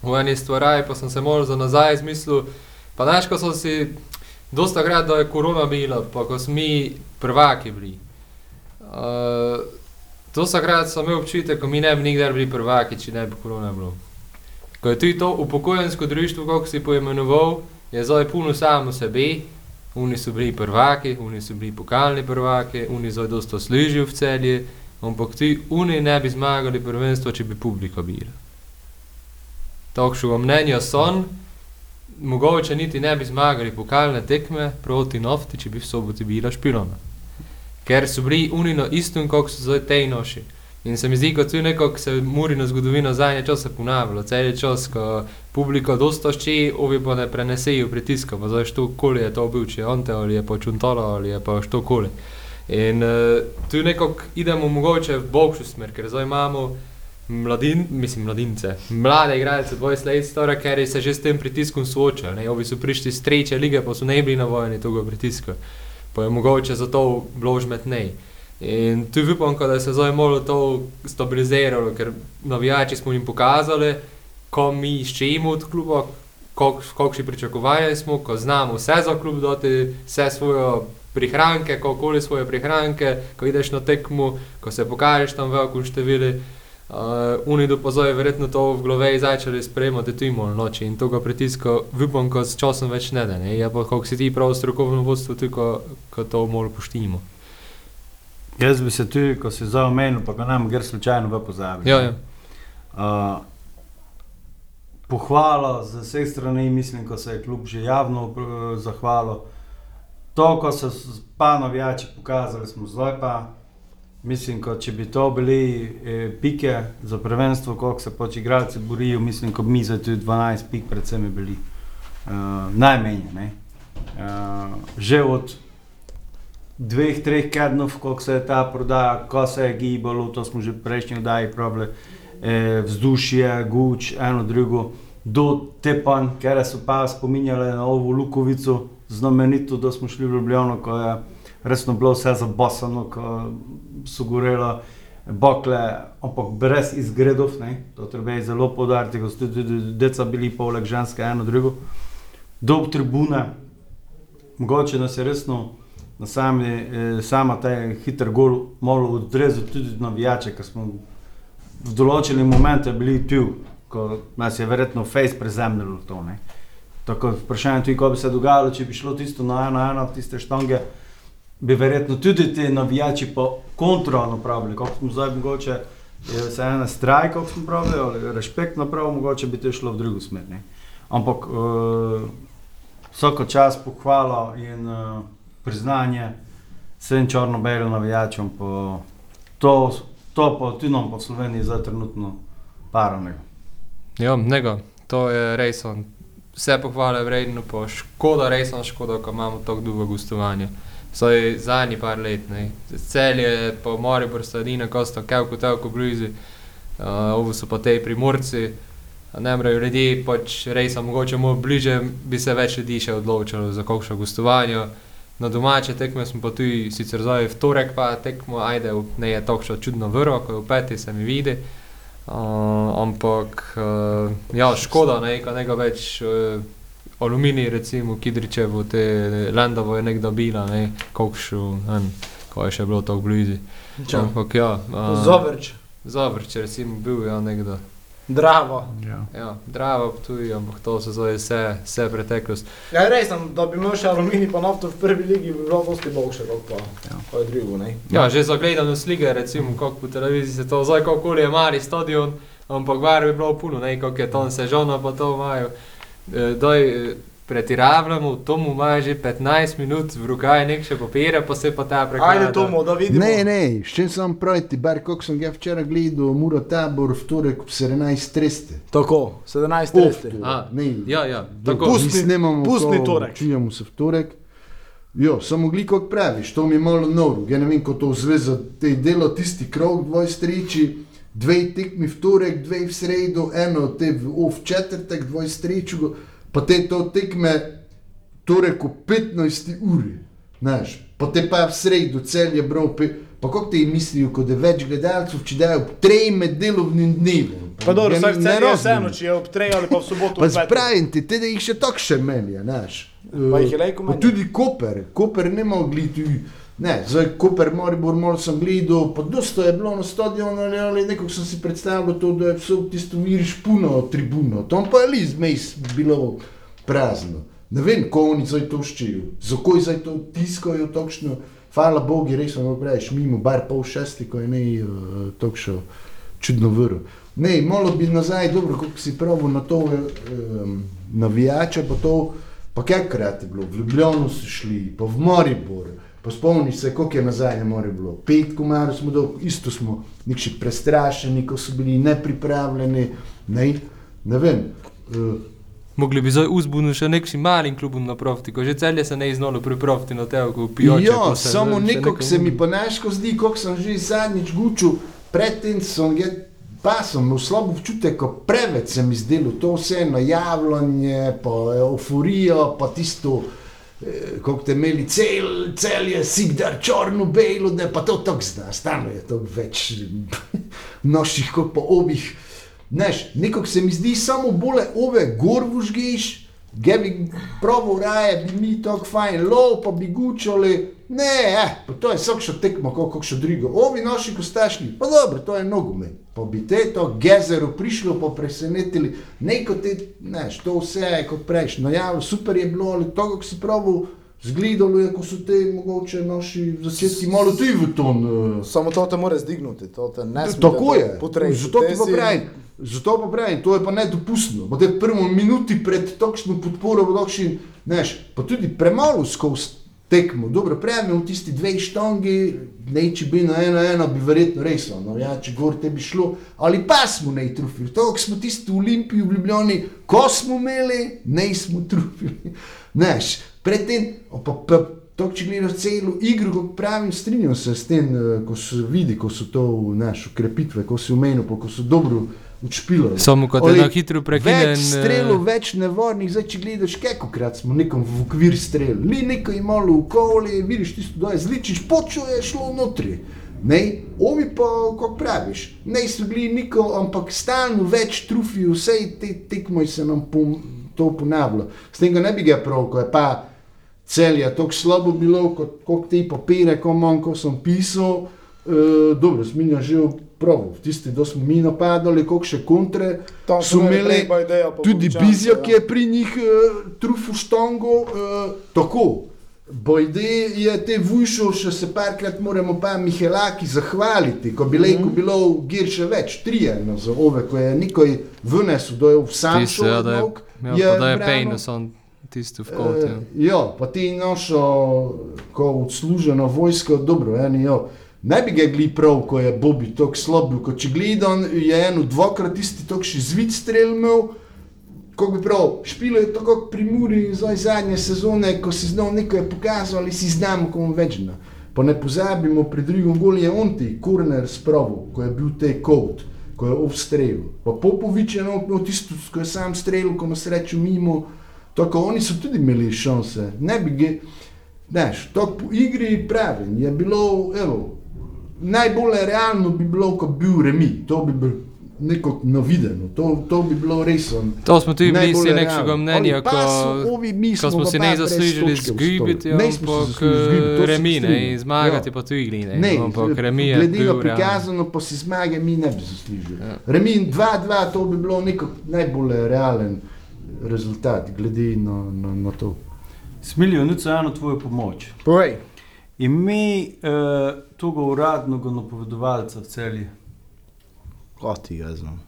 Speaker 3: v eni stvari, pa sem se malo za nazaj izmislil. Pa znaš, ko so si, dosta krat, da je korona bila, pa ko smo mi prvaki bili. Uh, dosta krat sem imel občutek, ko mi ne bi nikdar bili prvaki, če ne bi korona bilo. Ko je tudi to upokojensko društvo, kako si poimenoval, je zdaj puno samo sebe. Oni so bili prvaki, oni so bili pokalni prvaki, oni zdaj dosta služijo v celje, ampak tudi oni ne bi zmagali prvenstvo, če bi publika bila. Takšnega mnenja so, mogoče niti ne bi zmagali pokalne tekme proti nafti, če bi v soboti bila špilona. Ker so bili oni na istem, kot so zdaj tej noši. In se mi zdi, kot tu nekako se murina zgodovina zadnje čase ponavlja, cel čas, ko publika dosta šči, ovi pa ne prenesejo pritiska, pa zdaj što koli je to bil, če je Ante ali je pa Čuntala ali je pa što koli. In uh, tu nekako idemo mogoče v boljšo smer, ker zdaj imamo mladin, mislim mladince, mlade igralce, 20 let stare, ker se že s tem pritiskom soočajo. Ovi so prišli iz treće lige, pa so ne bili na vojni tega pritiska. Pa je mogoče zato bilo žmetnej. In tu upam, da se zdaj malo to stabiliziralo, ker navijači smo jim pokazali, ko mi iščemo od kluba, kakšne pričakovanja smo, ko znamo vse za klub dati, vse svoje prihranke, kakoli svoje prihranke, ko ideš na tekmo, ko se pokažeš tam v velikem številu. Uh, Unido pa zdaj verjetno to v glavi začeli sprejemati tudi malo noči in tega pritiska upam, ko s časom več ne da. Je pa, kako si ti prav strokovno vodstvo, tudi ko, ko to malo poštimo.
Speaker 5: Jaz bi se tudi, ko si zdaj omenil, pa ga nam gre slučajno v pozabi.
Speaker 3: Ja, ja.
Speaker 5: Uh, pohvala z vseh strani, mislim, ko se je klub že javno uh, zahvalil. To, ko so s- pa navijači pokazali, smo zdaj pa. Mislim, ko če bi to bili eh, pike za prvenstvo, koliko se pač igralci borijo, mislim, ko bi mi za tudi 12 pik predvsem bili. Uh, najmanj. Uh, že od dveh, treh kednov, koliko se je ta prodaja, ko se je gibalo, to smo že v prejšnji oddaji pravili, eh, vzdušje, guč, eno drugo, do Tepan, ker so pa spominjali na ovo Lukovico, znamenito, da smo šli v Ljubljano, ko je resno bilo vse zabasano, ko so gorela bakle, ampak brez izgredov, ne? to treba je zelo podariti, ko so tudi deca bili poleg ženske, eno drugo, do tribune, mogoče nas je resno na sami, eh, sama ta hiter gol malo odrezal tudi navijače, ker smo v določenih momentih bili tu, ko nas je verjetno face prezemljalo to. Ne. Tako vprašanje tudi, ko bi se dogajalo, če bi šlo tisto na eno, eno, tiste štange, bi verjetno tudi ti navijači po kontro napravili, kot smo zdaj mogoče, je se ena strajk, kot smo pravili, ali respekt napravil, mogoče bi to šlo v drugo smer. Ne. Ampak uh, vsako čas pohvalo in uh, priznanje vsem črno-belim navijačem, po to, to pa tudi nam po Sloveniji zdaj trenutno paranega.
Speaker 3: Ja, nego, to je res on. Vse pohvale vredno, pa škoda, res on škoda, ko imamo tako dolgo gostovanje. Saj zadnji par let, ne. Cel je po Morju, Sladina, Kosta, Kevko, Tevko, Blizi, uh, ovo so pa te primorci. Ne morejo ljudje, pač res, mogoče malo bliže bi se več ljudi še odločilo za kakšno gostovanje. Na domače tekme smo pa tudi, sicer zdaj v torek pa tekmo, ajde, ne je tako čudno vrlo, ko je v peti se mi vidi. Uh, ampak, uh, ja, škoda, ne, ko nekaj več uh, aluminij, recimo, Kidričevo, te Lendovo je nekdo bila, ne, kokšu, ne, ko je še bilo tako blizu. Ampak, ja, uh,
Speaker 2: Zovrč,
Speaker 3: Zavrč, recimo, bil je ja, nekdo.
Speaker 2: Dravo.
Speaker 5: Ja.
Speaker 3: Ja, Drava, Ptuj, ampak to so zdaj vse, vse preteklost.
Speaker 2: Ja, res sem, da bi imel še aluminij pa nafto v prvi ligi, bi bilo dosti boljše, kot pa,
Speaker 5: Ja.
Speaker 2: pa je drugo, ne.
Speaker 3: Ja, že za gledanost lige, recimo, kako po televiziji se to zdaj, kako je mali stadion, ampak var bi bilo puno, ne, kako je tam sežona, pa to imajo. E, daj, e, pretiravamo, tomu ima že 15 minut, v rokaji nek še papire, pa se pa ta preklada.
Speaker 2: Ajde, Tomo, da vidimo.
Speaker 4: Ne, ne, še sem praviti, bar kako sem ga včeraj gledal, Muro tabor v torek ob 17.30.
Speaker 2: Tako, 17 testi.
Speaker 3: A,
Speaker 4: Ne,
Speaker 3: Ja, ja, tako.
Speaker 2: Pusti-
Speaker 4: mi snemamo
Speaker 2: pustni
Speaker 4: to,
Speaker 2: torek.
Speaker 4: Čujemo se v torek. Jo, samo gliko kot praviš, to mi je malo noro. Ja ne vem, kako to zveza, te delo tisti krog, dvoj streči, dve tekmi v torek, dve v sredo, eno te v, o, v četrtek, dvoj streču, pa te to tekme torek v 15 uri, znaš, pa te pa v sredo cel je bral, pa kako ti mislijo, kot je več gledalcev, če dajo ob trej med delovnim dnevom.
Speaker 2: Pa dobro,
Speaker 4: Ja
Speaker 2: vsak cel je vseeno, če je ob 3 ali pa v soboto
Speaker 4: Pa
Speaker 2: ob 5.
Speaker 4: spravim ti, te da jih še tako še menja, znaš.
Speaker 2: Pa jih je menja.
Speaker 4: tudi Koper, Koper ne more gledati. Ne, zdaj Koper, Maribor, malo sem gledal, pa dosta je bilo na stadionu ali, nekako sem si predstavljal to, da je vse tisto viriš puno tribuno, tam pa je li zmejs bilo prazno. Ne vem, ko oni zdaj to ščijo, zakaj zdaj to tiskajo točno. Hvala Bogu, res smo preveč mimo, bar pol šesti, ko je ne uh, točno čudno vrl. Ne, malo bi nazaj, dobro, kako si pravil na to um, navijače, pa to, pa kakrat je bilo, v Ljubljano so šli, pa v Maribor, pa spomni se, koliko je nazaj na more bilo, pet komarov smo dolgo, isto smo, nekši prestrašeni, ko so bili nepripravljeni, ne, ne vem. Uh,
Speaker 3: Mogli bi zdaj uzbuditi še nekim malim klubom na profti, ko že celje se ne iznolo pripraviti na te, ko pijoče.
Speaker 4: Ja, samo nekako
Speaker 3: nekam-
Speaker 4: se mi pa naško zdi, kot sem že zadnjič gučil, predtem sem ga, pa sem imel slabo občutek, ko preveč se mi zdelo to vse najavljanje, pa euforijo, pa tisto, eh, kako te imeli cel, cel je sigdar črno, belo, da pa to tako zna, stalno je to več noših kot pa obih. Neš, nekako se mi zdi samo bole ove gor vužgiš, ga bi proval raje, bi mi tako fajn, lov pa bi gučali. Ne, eh, pa to je vsak še tekmo, kako še drugo. Ovi naši kostaški, pa dobro, to je nogomet. Pa bi te to gezero prišlo, pa presenetili, neko te, neš, to vse je kot prejš, najavil, super je bilo, ali to, kako si proval, zgledalo je, ko so te mogoče naši zasedki malo tudi v ton. Uh,
Speaker 2: Samo to te mora zdignuti, to te ne sme.
Speaker 4: Tako je,
Speaker 2: Potresi.
Speaker 4: zato ti pa pravim, zato pa pravim, to je pa nedopustno. Pa te prvo minuti pred takšno podporo, dokšin, neš, pa tudi premalo skozi tekmo. Dobro, pravim, v tisti dve štangi, neči bi na eno, eno bi verjetno res, no, ja, če gor te bi šlo, ali pa smo ne trufili. To, ko smo tisti v Olimpiji v Ljubljani, ko smo imeli, ne smo trufili. Neš, predtem, pa, pa to, če gledaš celo igro, kot pravim, strinjam se s tem, eh, ko se vidi, ko so to naše ukrepitve, ko si umenil, pa ko so dobro odšpilali.
Speaker 3: Samo kot
Speaker 4: Oli,
Speaker 3: je na hitro prekinen.
Speaker 4: Več strelov, več nevarnih, zdaj če gledaš, kako krat smo nekom v okvir strel, li nekaj malo v koli, vidiš tisto, da je zličiš, počo je šlo notri. Ne, ovi pa, kako praviš, ne so bili niko, ampak stalno več trufijo, vse te tekmoj se nam pom, to ponavlja. S tem ga ne bi ga prav, ko je pa celja tako slabo bilo, kot kot te papire, ko manj, ko sem pisal. Uh, dobro, sminja že ob prav, tisti, da smo mi napadali, koliko še kontre,
Speaker 2: Tam
Speaker 4: so imeli tudi Bizjak
Speaker 2: ja.
Speaker 4: je pri njih uh, trufu štongo, uh, tako. Bojde je te vujšo, še se parkrat moramo pa Mihelaki zahvaliti, ko bi lejko
Speaker 2: Mhm.
Speaker 4: bilo gir še več, trije no, za ove, ko je nikoj vnesel, da je v sam
Speaker 3: Tisto, ja, da je,
Speaker 4: šel,
Speaker 3: ja, pa da je pejno, sem tisto v kot. Ja.
Speaker 4: Eh, Ja, pa ti našo, ko odsluženo vojsko, dobro, eni jo. Ne bi ga gli prav, ko je Bobby tako slab, kot če gledam, je eno dvakrat tisti tako še zvit strel imel. Kako bi prav, špilo je tako pri Muri zadnje sezone, ko si znal nekaj pokazal ali si znamo, komu večna. Pa ne pozabimo, pri drugem golu je on ti, Kurner spravil, ko je bil te kot, ko je obstrelil. Pa Popovič je imel tisto, ko je sam strelil, ko ima srečo mimo. Tako oni so tudi imeli šanse. Ne bi ga, znaš, tako po igri pravim, je bilo, evo, najbolj realno bi bilo, ko bi bil remi, to bi bilo neko navideno, to, to bi bilo res. on-
Speaker 3: To smo tudi bili
Speaker 4: najbolj
Speaker 3: si nekega mnenja, ko,
Speaker 4: so ovi, mi
Speaker 3: ko smo si ne zaslužili
Speaker 4: si
Speaker 3: ampak
Speaker 4: se
Speaker 3: remi, ne, in zmagati
Speaker 4: Ja.
Speaker 3: pa tu igli, ne,
Speaker 4: Ne,
Speaker 3: ampak remi je
Speaker 4: glede na
Speaker 3: bil
Speaker 4: prikazano, pa si zmage mi ne bi zaslužili.
Speaker 3: Ja.
Speaker 4: Remi 2-2, to bi bilo neko najbolj realen rezultat, glede na, na, na to.
Speaker 5: Smilijo, nič eno tvojo pomoč.
Speaker 2: Povej.
Speaker 5: Ime uh, tega uradnega napovedovalca v celji.
Speaker 2: Ko ti ga znam.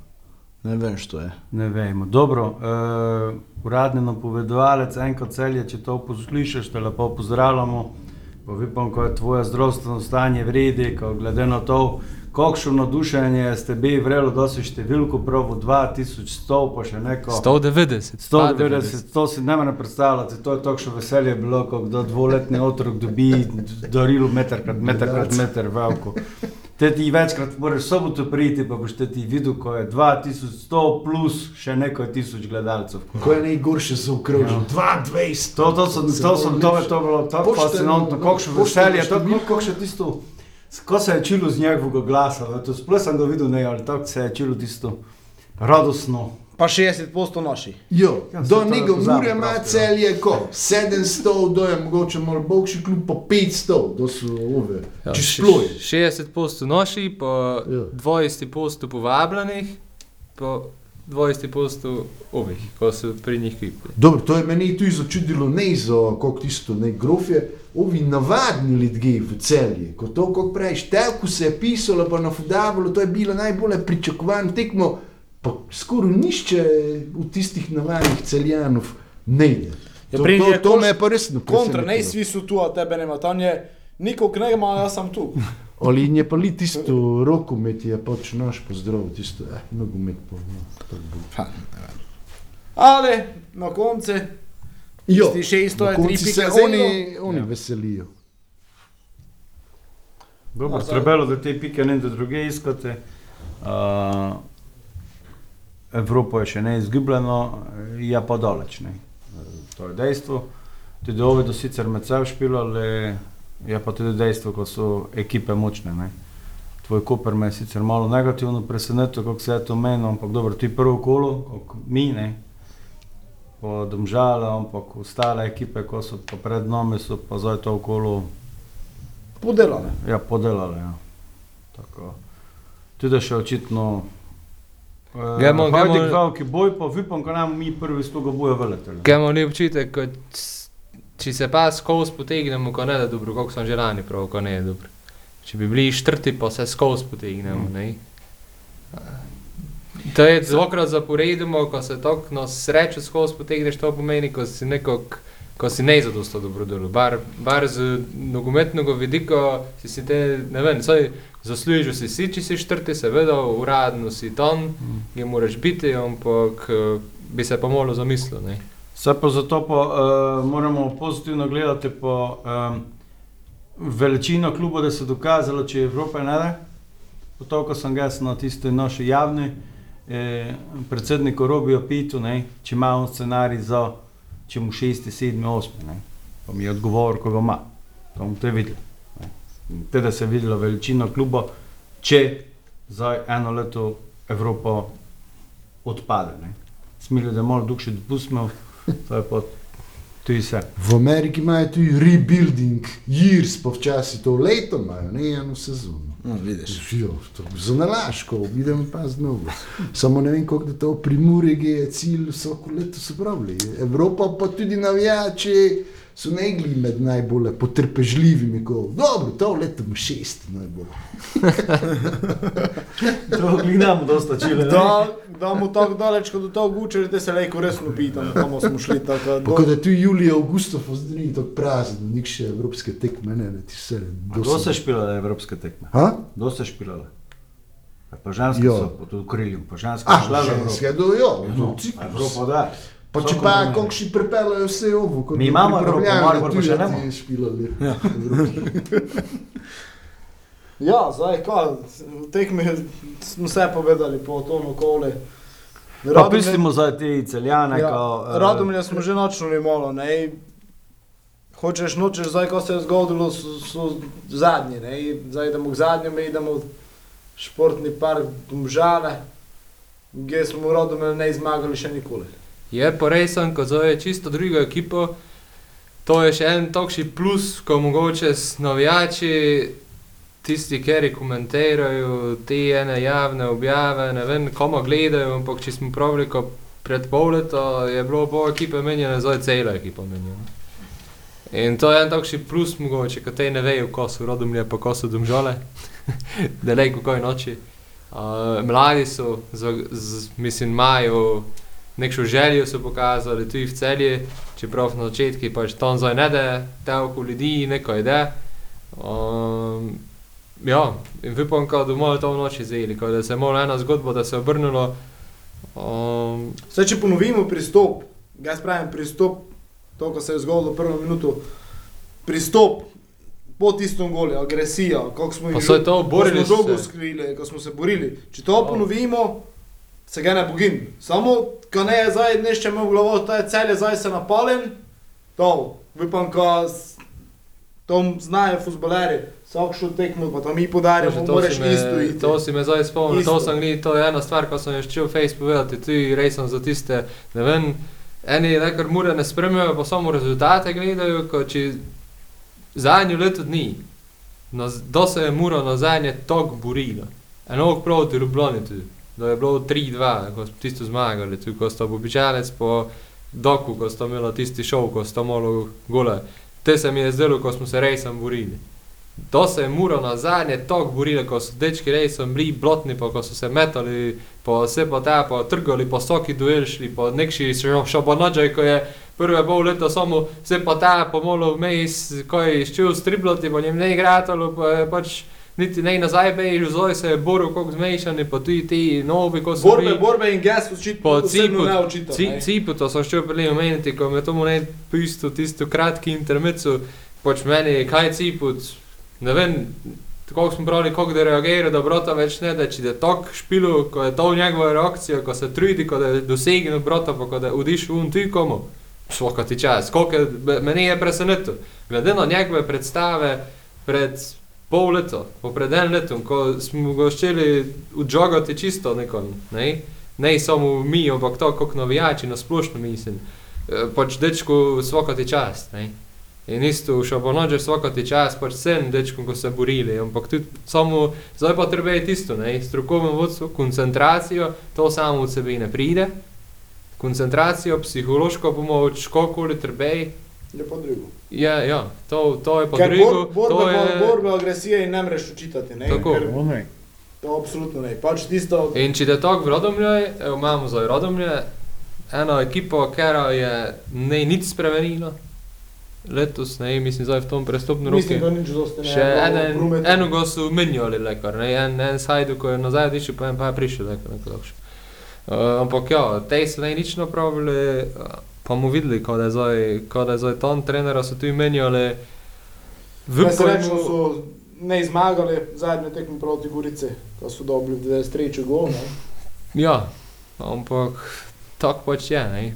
Speaker 2: Ne vem, što je.
Speaker 5: Ne vemo. Dobro, uh, uradni napovedovalec, enkrat celje, če to poslušaš, te lepo pozdravljamo. Upam, ko je tvoje zdravstveno stanje vredi, glede na to, kakšno nadušenje ste bili vrelo, da si številko prav 2100, pa še neko.
Speaker 3: 190.
Speaker 5: 190, to si ne morem predstavljati, to je takšno veselje bilo, ko kdo dvoletni otrok dobi darilo meter krat meter krat meter veliko. Te ti večkrat moraš soboto priti, pa boš te ti videl, ko je 2100 plus še nekaj tisoč gledalcev.
Speaker 4: Ko je najgorše se okrožil,
Speaker 5: Ja.
Speaker 4: 22.
Speaker 5: To, to, so, to, so, to, je, to je bilo tako
Speaker 4: Pošteno,
Speaker 5: fascinantno, kakšno
Speaker 4: pošteno
Speaker 5: veselje, to
Speaker 4: številko.
Speaker 5: je kako še tisto, ko se je čilo z njegovega glasa, to sploh sem ga videl, ne, ali tako se je čilo tisto radostno.
Speaker 2: Pa 60% naši.
Speaker 4: Jo,
Speaker 5: Ja,
Speaker 4: do njega mure ima celje ko 700, do je mogoče malo boljši klub, pa 500, do so ove,
Speaker 3: Ja,
Speaker 4: sploje.
Speaker 3: 60% noši, pa
Speaker 4: Ja.
Speaker 3: 20% povabljenih, pa 20% ovih, ko so pri njih kipli.
Speaker 4: Dobro, to je meni tudi začudilo, ne za kako tisto, ne grofje, ovi navadni ljudje v celji, ko to, kako praviš, telku se je pisalo, pa na Fudavolu, to je bilo najbolje pričakovano tekmo, pa skoraj nišče v tistih navadnih celjanov ne ide.
Speaker 2: Ja,
Speaker 4: To, to, to
Speaker 2: koš-
Speaker 4: me je pa resno
Speaker 2: Kontra, ne svi su tu, a tebe nema. Tam je nikog nema, a ja sam tu.
Speaker 4: Ali je pa li tisto rokomet, je pač naš pozdrav, tisto, eh, nogomet pa. No, tako bo.
Speaker 2: Ali na konce,
Speaker 4: Jo,
Speaker 2: Tisti šest, to
Speaker 4: na
Speaker 2: je
Speaker 4: koncu
Speaker 2: tri
Speaker 4: se oni, oni
Speaker 5: Ja.
Speaker 4: veselijo.
Speaker 5: Dobro, trebalo, da te pike ne da druge iskate. Uh, Evropa je še ne izgubljeno, je pa daleč. Ne. To je dejstvo. Tudi ove do sicer med seboj špilali, je pa tudi dejstvo, ko so ekipe močne. Ne. Tvoj Koper me je sicer malo negativno presenetil, kako se je to menilo, ampak dobro, ti prvo kolo, kot mi, ne. Po domžale, ampak ostale ekipe, ko so pa pred nami, so pa zdaj to kolo
Speaker 2: podelane.
Speaker 5: Ja, podelali. Ja. Tako. Tudi še očitno. Uh,
Speaker 3: Gremo- gremo-
Speaker 5: veliki boj, pa upam, da nam mi prvi s tega boja veleteli.
Speaker 3: Kaj imamo ni občutek, kot s- če se pa skozi potegnemo, ko ne da dobro, kako sem že lani prav, ko ne je dobro. Če bi bili štrti, pa se skozi potegnemo, ne. To je dvakrat zaporedoma, ko se tako na srečo skozi potegneš, to pomeni, ko si nekako, ko si ne zadosto dobro delo. Bar, bar z nogometnega vidika si si te, ne vem, saj zaslužil si si, če si štrti, seveda, uradno si tam, je moraš biti, ampak eh, bi se pa malo zamislil, ne.
Speaker 5: Vse pa zato pa uh, moramo pozitivno gledati po um, veličino kluba, da se je dokazalo, če Evropa ne da. Po to, ko sem ga na tisti naši javni, eh, predsedniku Robijo Pitu, ne, če ima on scenarij za, če mu šesti, sedmi, osmi, ne. Pa mi je odgovor, ko ga ima. To bomo te videli. ne. In Teda se je videla veličina kluba, če za eno leto Evropa odpade. Ne. Smilijo, da je malo duše dopustimo, to je pa tudi vse.
Speaker 4: V Ameriki imajo tudi rebuilding years, pa včasih to leto imajo, ne eno sezono.
Speaker 2: No, vidiš.
Speaker 4: Jo, to za nalaško, idem pa z novo. Samo ne vem, kako da to primurje je cilj vsako leto so pravili. Evropa pa tudi navijači so negli med najbolj potrpežljivimi, ko dobro, to leto mu šest najbolj.
Speaker 5: To gledamo dosta čile.
Speaker 2: Da, da mu tako daleč, kot do tega guče, da se lejko resno pitam, kam smo šli. Tako, da,
Speaker 4: Pa kot da tu Julija, Augusto, pa zdaj ni tako prazen, nik še evropske tekme, ne, ne, ti se.
Speaker 5: Kdo se špilale evropske tekme?
Speaker 4: Ha?
Speaker 5: Kdo se špilale? Pa ženske
Speaker 4: Jo.
Speaker 5: so, pa tudi kriljem, pa ženske
Speaker 4: Ah,
Speaker 5: so šle v Evropo.
Speaker 4: ženske, do jo,
Speaker 5: No. Evropo da.
Speaker 4: Pa če pa
Speaker 5: kontinenti.
Speaker 4: konkši pripeljajo vse ovo, kot
Speaker 5: Mi imamo Evropo, Maribor pa
Speaker 4: tujci
Speaker 5: še ne
Speaker 4: špilali.
Speaker 5: Ja.
Speaker 2: Ja, zdaj kaj, v tekmi smo vse povedali po tonu koli.
Speaker 5: Pa pustimo za te celjane,
Speaker 2: Ja,
Speaker 5: kao... eh,
Speaker 2: Radomlje smo že načnuli malo, ne. Hočeš, nočeš, zdaj ko se je zgodilo, so, so zadnji, ne. Zdaj idemo k zadnjemu, idemo v športni park Domžale, kjer smo v Radomlju ne zmagali še nikoli.
Speaker 3: Je pa res, ko zove čisto drugo ekipo, to je še en takšni plus, ko mogoče s navijači, tisti, ki komentirajo te ene javne objave, ne vem, komu gledajo, ampak če smo pravili, ko pred pol leta je bilo pol ekipe menjene, zdaj je cela ekipa menjena. In to je en takšni plus mogoče, ko te ne vejo, ko so rodomlje, pa ko so domžale, da ne kako je noči. Uh, mladi so, z, z, mislim, imajo nekšno željo so pokazali tudi v celji, čeprav na začetku pač tam zdaj ne da, toliko ljudi, neko ide. Um, ja, in upam, da bomo to v noči zeli, da se je malo ena zgodba, da se je obrnilo. Um,
Speaker 2: Zdaj, če ponovimo pristop, jaz pravim pristop, to, ko se je zgodilo prvo minuto, pristop po tistem golu, agresija, kako smo
Speaker 3: Pa saj to, borili
Speaker 2: ko smo
Speaker 3: se.
Speaker 2: skrili, ko smo se borili. Če to ponovimo, se ga ne bogim. Samo, ko ne zdaj nešče imel v glavo, ta je cel je zdaj se napalen, to, upam, ko to znajo futboleri, vsak šel tekmo, pa to mi podarjamo,
Speaker 3: to,
Speaker 2: moraš
Speaker 3: me,
Speaker 2: isto iti.
Speaker 3: to si me zdaj spomnil, to sem gledal, to je ena stvar, ko sem jo šel Facebook povedati, tudi res sem za tiste, ne vem, eni nekar mure ne spremljajo, pa samo rezultate gledajo, ko če zadnjo leto dni, no, do se je mura na zadnje tok borila. Eno proti Ljubljani tudi, da je bilo 3-2, ko smo tisto zmagali, tudi ko sta običajec po doku, ko sta imela tisti šov, ko sta malo gole. Te se mi je zdelo, ko smo se resem borili. To se je muro na zadnje tok borili, ko so dečki resem bili blotni, pa ko so se metali po vse po ta, po trgali, po soki duel šli, po nekši šabonodžaj, ko je prve pol leta samo vse po ta, po molo vmes, ko je ščil striblati, po njem ne igratalo, pa je pač niti ne nazaj bežal, zoj se je boril, kako zmešani, pa tudi ti novi, ko so
Speaker 2: Borbe,
Speaker 3: bili.
Speaker 2: borbe in gas
Speaker 3: Po
Speaker 2: posebno
Speaker 3: cipu,
Speaker 2: ne očitno.
Speaker 3: ci, cipu, to sem še prej omeniti, ko me to mu ne pisto, tisto kratki intermecu, pač meni, kaj ciput, ne vem, kako smo brali, kako da reagira, da brota več ne, da če je tok špilu, ko je to njegova reakcija, ko se trudi, ko je dosegnil brota, pa ko da udiš un ti komu. Svaka ti čas, koliko je, me- meni je presenetilo. Glede na njegove predstave pred pol leta, pa pred enim letom, ko smo ga ščeli odžogati čisto nekom, ne? ne samo mi, ampak to, kot navijači, na splošno mislim. E, Pač dečku svaka ti čas. Ne? In isto, še bo noč svaka ti čas, pač sem dečkom, ko se borili, ampak tudi samo, zdaj pa treba je tisto, ne? strokovno vodstvo, koncentracijo, to samo od sebe ne pride. Koncentracijo, psihološko pomoč, kakokoli treba,
Speaker 2: Je pa drugo.
Speaker 3: je, ja, to, to je pa
Speaker 2: Ker
Speaker 3: drugo.
Speaker 2: bor, borbe,
Speaker 3: to je,
Speaker 2: je... borbe, agresije in ne moreš učitati. Ne?
Speaker 3: Tako.
Speaker 2: Ker to absolutno ne. Pač tisto,
Speaker 3: In če je tako v Rodomlje, evo, imamo zdaj Rodomlje, eno ekipo, ki je ne nič spremenilo. Letos, ne, mislim, zdaj v tom prestopnem
Speaker 2: mislim,
Speaker 3: roku.
Speaker 2: da nič dosti ne.
Speaker 3: Še eden,
Speaker 2: prometno.
Speaker 3: eno so menjali, lekar, ne, en, en sajdu, ko je nazaj dišel, pa pa je prišel, lekar, dolžje. Uh, ampak ja, tej so ne nič napravili, uh, pa mu videli, ko da je zdaj, ko da je zdaj tam trenera so tudi menjali. V pojmu-
Speaker 2: so ne zmagali zadnjo tekmo proti Gorici, ko so dobili 93 gol.
Speaker 3: Ja, ampak tako pač je. Ne.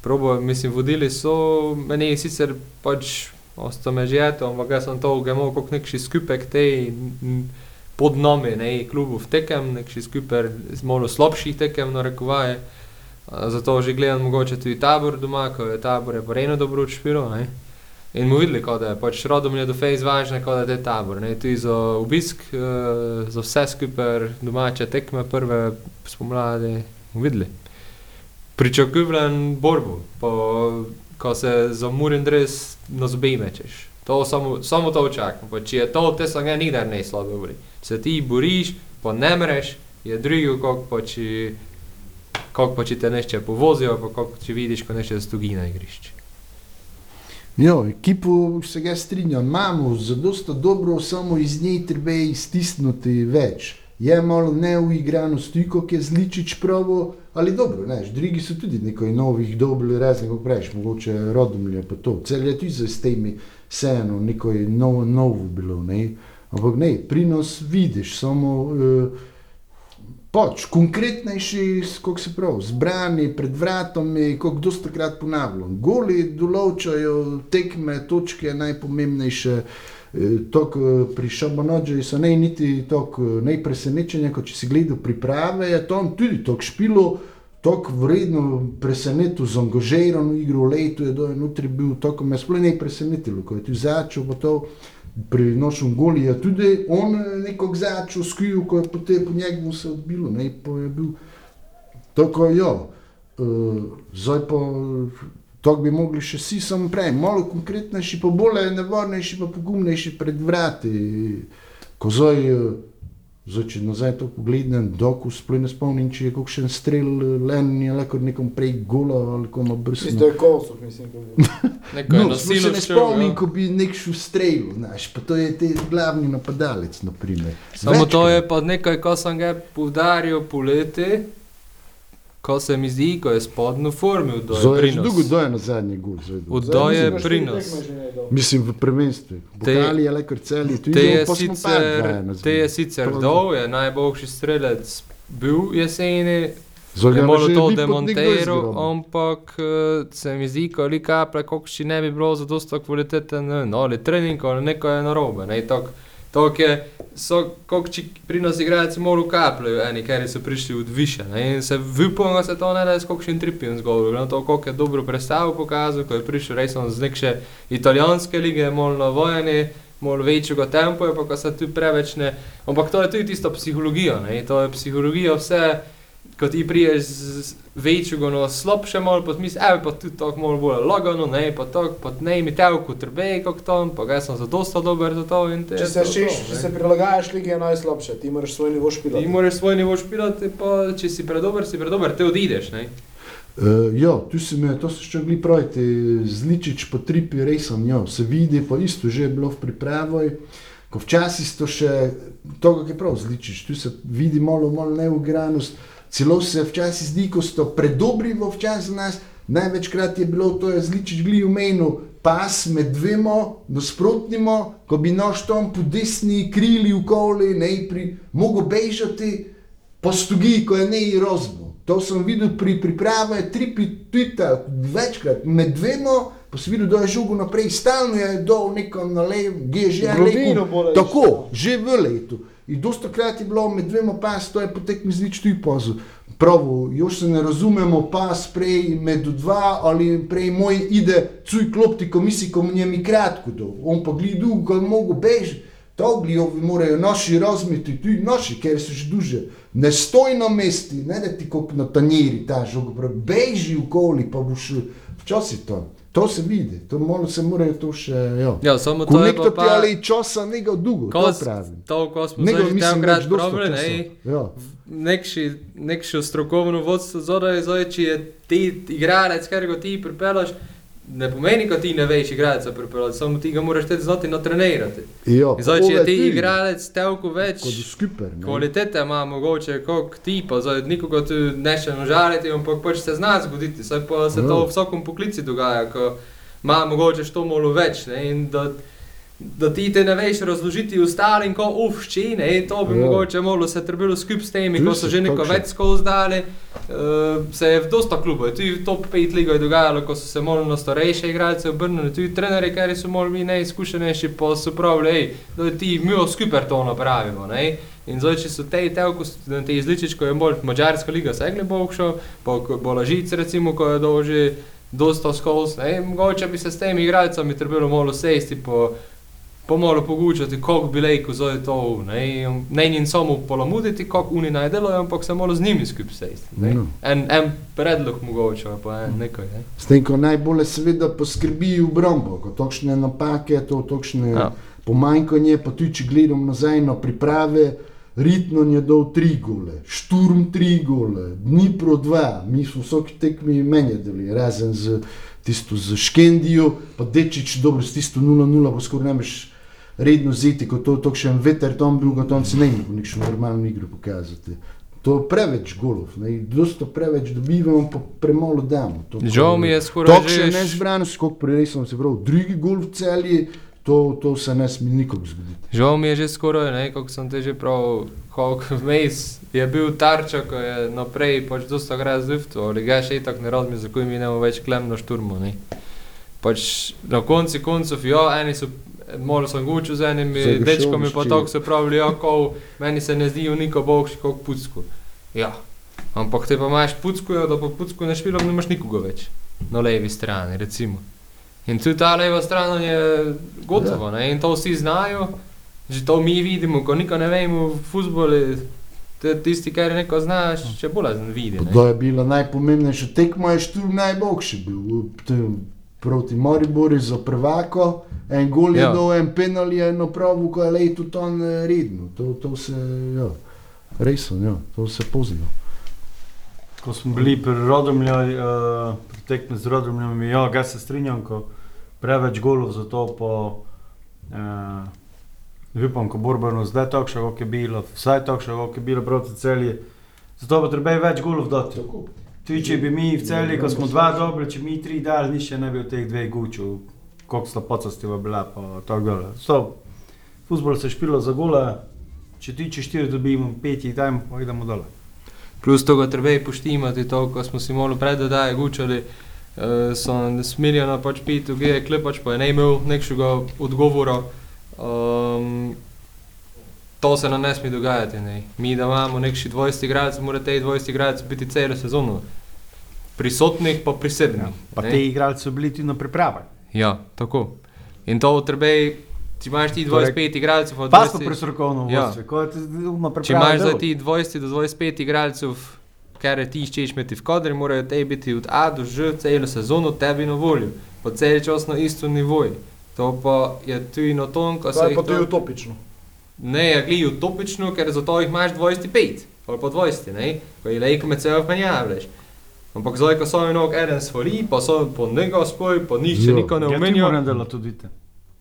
Speaker 3: Probo, mislim, vodili so, meni je sicer pač ostame že to, ampak jaz sem to ugemal kot nekši skupek tej n- pod nami, ne, klubov tekem, nekši skupek z malo slabših tekem, narekovaje. A, Zato že gledam mogoče tudi tabor doma, ko je tabor je pa rejno dobro odšpilo, ne. In mu videli, kot da je pač rodom je do fejs važno, kot da je tabor. Ne? Tudi za obisk, uh, za vse skupaj domače tekme, prve spomladi, mu videli. Pričakujem borbo, pa, ko se za Murin res na zobe mečeš. To samo, samo to čakam. Pa, če je to, te so ga nikdar ne slabo govori. Se ti boriš, pa ne mreš, je drugo, kako pa če, kako pa če te nešče povozijo, pa kako če vidiš, ko nešče stogi na igrišču.
Speaker 4: Ja, ekipo se ga strinjam, imamo zadosta dobro, samo iz nje treba iztisnuti več. Je malo neuigrano sliko, ki je zličič pravo, ali dobro, ne, drugi so tudi nekaj novih dobili, razne, kako praviš, mogoče rodomlje pa to. Cel je tudi z temi vseeno nekaj novo, novo bilo, ne. Ampak ne, prinos vidiš, samo uh, pač konkretnejši, kako se pravi, zbrani pred vratom, kot dosta krat ponavljam. Goli določajo tekme, točke najpomembnejše. Tok pri Šabanođu so ne niti tako najpresenečenja, kot če si gledal priprave, je to tudi tako špilo, tako vredno presenetil z angažirano igro, v letu je do enotri bil, tako me sploh ne presenetilo, ko je tu začel, pa to pri nošem goli je tudi on nekog začel skril, ko je potem po njemu se odbilo, ne, pa je bil tako, ja, uh, zdaj pa To bi mogli še vsi samo prej, malo konkretnejši, pa bolj nevarnejši, pa pogumnejši pred vrati. Ko zdaj, zdaj če nazaj to pogledam, dok sploh ne spomnim, če je kakšen strel len, je lahko nekom prej gola ali komu brsko.
Speaker 2: Isto je kosov, mislim.
Speaker 4: No, sploh se ne spomnim, ko bi nek šel strel, znaš, pa to je te glavni napadalec, naprimer.
Speaker 3: Samo to je pa nekaj, ko sem ga poudaril poleti. Ko se mi zdi, ko je spodnjo formil, da je prinos.
Speaker 4: Do je na zadnji gul.
Speaker 3: Vdo je prinos.
Speaker 4: Mislim v prvenstvu. Italija je le kar celi. tu
Speaker 3: Te je sicer, te je sicer dol, je najboljši strelec bil jeseni,
Speaker 4: Zdaj
Speaker 3: je malo to demontiral, ampak eh, se mi zdi, ko ali kaplja, koliko še ne bi bilo za dosto kvalitete, ne vem, no, ali trening, ali neko je narobe. Ne, tok, tok je, so, koliko či prinos igralci morajo kapljajo, eni, ker so prišli od više. Ne, in se vypolno se to ne da s kakšnim tripim zgolj, na to, koliko je dobro predstavo pokazal, ko je prišel resno z neke italijanske lige, malo na vojni. Malo večjega tempa, je pa ko se tu preveč ne. Ampak to je tudi tisto psihologijo, ne? to je psihologija, vse, ko ti priješ z večjega na slabše, malo pa misliš, evo pa tudi tako malo bolj lagano, ne, pa tako, pa ne mi telku trbe, kot tam, pa jaz sem za dosta dober za to in te.
Speaker 2: Če se, šiš, če se prilagajaš, lige je najslabše, ti moraš svoj nivo špilati.
Speaker 3: Ti moraš svoj nivo špilati, pa če si predober, si predober, te odideš, ne.
Speaker 4: Uh, ja, tu si me, to so še bili praviti, zličič po tripi, resem, ja, se vidi, pa isto že je bilo v pripravi. Ko včasih to še, to kak je prav zličič, tu se vidi malo, malo neugranost, celo se včasih zdi, ko so predobri v včasih za nas, največkrat je bilo to, zličič bili v menu, pas med dvema, nasprotnima, ko bi nož tam po desni krili v koli, ne pri, mogo bežati po stugi, ko je ne rozbo. To sem videl pri pripravi tripi tvita večkrat, med dvema, pa sem videl, da je žogo naprej, stalno je dol neko na levo, gdje je že en
Speaker 2: Globino
Speaker 4: lepo.
Speaker 2: bolj
Speaker 4: Tako, že v letu. In dosta krat je bilo med dvema pas, to je potek mi zdi tu pozu. Pravo, još se ne razumemo, pas prej med dva ali prej moj ide cuj klopti komisiji, ko mu njemi kratko do. On pa gleda dolgo, ko je mogo bežati. To glijovi morajo naši razmeti, tudi naši, ker so že duže. Ne stoj na mesti, ne da ti kot na tanjiri ta prav, beži okoli, pa boš včasih to. To se vidi, to malo se morajo to še, ja.
Speaker 3: Ja, samo to je pa
Speaker 4: ti ali časa nekaj dolgo,
Speaker 3: Ko
Speaker 4: to
Speaker 3: s-
Speaker 4: pravim.
Speaker 3: To, ko smo zdaj že
Speaker 4: mislim,
Speaker 3: takrat
Speaker 4: več dosta
Speaker 3: probali,
Speaker 4: časa.
Speaker 3: ne, nekši, nekši strokovno vodstvo zdaj, zdaj, če je ti igralec, kar ga ti pripelaš, ne pomeni, da ti ne veš igralca pripeljati, samo ti ga moraš tudi znati natrenirati.
Speaker 4: Ja,
Speaker 3: zdaj, če je ti igralec telko več
Speaker 4: skuper,
Speaker 3: kvalitete ima, mogoče kot ti, pa zdaj nikogo tu ne še nažaliti, ampak pač se zna zgoditi, saj pa se to
Speaker 4: Ja.
Speaker 3: v vsakem poklici dogaja, ko ima mogoče što malo več, ne, in da da ti te ne veš razložiti ostalim, ko ufšči, ne, to bi
Speaker 4: Ja.
Speaker 3: mogoče malo se trebilo skupaj s temi,
Speaker 4: Tu
Speaker 3: ko so že neko več skozi dali. Uh, se je v dosta klubov, tudi top 5 ligo je dogajalo, ko so se malo na starejše igralce obrnili, tudi trenerji, ki so malo mi neizkušenejši, pa so pravili, "Ej, da ti mi skupaj to napravimo. Ne? In zdaj, če so te telko, te izličič, ko je bolj mačarska liga, segli bo šel, pa ko bo lažic, recimo, ko je dolže dosta skozi. ne, Mogoče bi se s temi igralcami trebalo malo sesti, po, po malo pogučati, koliko bi lejko zdaj to, ne, in ne njim samo polamuditi, koliko oni najdelo, ampak se malo z njimi skupaj sesti. ne.
Speaker 4: No.
Speaker 3: En, en predlog mogoče, pa en nekaj. Ne.
Speaker 4: S tem, ko najbolje seveda poskrbi v obrambo, ko točne napake, to točne
Speaker 3: Ja.
Speaker 4: ja. pomanjkanje, pa tudi če gledam nazaj na priprave, Ritno je dal tri gole, Šturm tri gole, Dnipro dva, mi smo vsak tekmi menjali, razen z tisto z Škendijo, pa Dečič dobro s tisto 0-0, pa skoraj ne veš redno ziti, ko to je še en veter, tam drugo, tam si ne more nekšno normalno igro pokazati. To je preveč golov, ne, dosto preveč dobivamo, pa premalo damo. To,
Speaker 3: Žal mi je skoraj
Speaker 4: To še
Speaker 3: že
Speaker 4: ne zbrano, skok prej sem se prav, drugi gol v celji, to, to se ne sme nikog zgoditi.
Speaker 3: Žal mi je že skoraj, ne, kako sem te že prav, koliko vmes je bil tarča, ko je naprej pač dosta gre zifto, ali ga še itak ne razumem, zakaj mi ne več klemno šturmo, ne. Pač na konci koncev, ja, eni so, malo sem gučil z enimi
Speaker 4: Se
Speaker 3: dečkami, pa tako so pravili, ja, ko meni se ne zdijo niko bogši kot pucku. Ja, ampak te pa imaš pucku, da pa pucku ne špilom, nimaš nikoga več, na levi strani, recimo. In tudi ta leva stran je gotovo, ja. in to vsi znajo, že to mi vidimo, ko niko ne vemo v futbolu, tisti, ki neko znaš, če bolj zan vidi. Ne?
Speaker 4: To je bila najpomembnejša tekma, je štur najboljši bil. Proti Moriboru za prvako, en gol je
Speaker 3: Ja.
Speaker 4: dal, en penal je eno pravu, ko je leto tam eh, redno. To, to se, ja, resno, ja, to se pozna.
Speaker 5: Ko smo bili pri Rodomlju, uh, pri tekmi z Rodomljem, ja, ga se strinjam, ko preveč golov za to po uh, Vipom, ko borbeno zdaj takšno, kot je bilo, vsaj takšno, kot je bilo proti celji. Zato pa treba več golov dati. Tudi če bi mi v celji, ko smo dva dobri, če mi tri dali, nišče ne bi v teh dveh gučil, koliko sta pocastiva bila, pa to gole. So, futbol se špilo za gole, če ti če štiri dobimo, pet jih dajmo, pa idemo dole.
Speaker 3: Plus to, kar treba poštimati, to, ko smo si malo predodaj gučali, uh, so smiljeno pač piti, ge je klepač, pa je ne imel nekšega odgovora. Um, to se nam ne sme dogajati. Ne. Mi, da imamo nekši 20 igralcev, mora te 20 igralcev biti celo sezono. Prisotnih pa prisebnih.
Speaker 5: Pa
Speaker 3: ne.
Speaker 5: ti igralci so bili tudi na pripravi.
Speaker 3: Ja, tako. In to treba, če imaš ti 25 igralcev, pa
Speaker 5: Pa smo
Speaker 3: 20
Speaker 5: pri strokovnem
Speaker 3: Ja.
Speaker 5: vodstvu, ko je na pripravi.
Speaker 3: Če imaš ti 20 do 25 igralcev, kar ti iščeš imeti v kadri, morajo te biti od A do Ž celo sezono tebi na voljo, po cel čas na isto nivoju. To pa je tudi na tom, ko
Speaker 2: To
Speaker 3: se
Speaker 2: je
Speaker 3: jih
Speaker 2: pa tudi
Speaker 3: to...
Speaker 2: utopično.
Speaker 3: Ne, je glej utopično, ker zato jih imaš 25 ali pa 20, ne? ko je lejko med seboj pa ne javljaš. Ampak zdaj, ko so enog eden svali, pa so po njega spoj, pa nišče
Speaker 4: Ja.
Speaker 3: niko ne
Speaker 5: Ja,
Speaker 3: omenja.
Speaker 5: moram delati tudi te.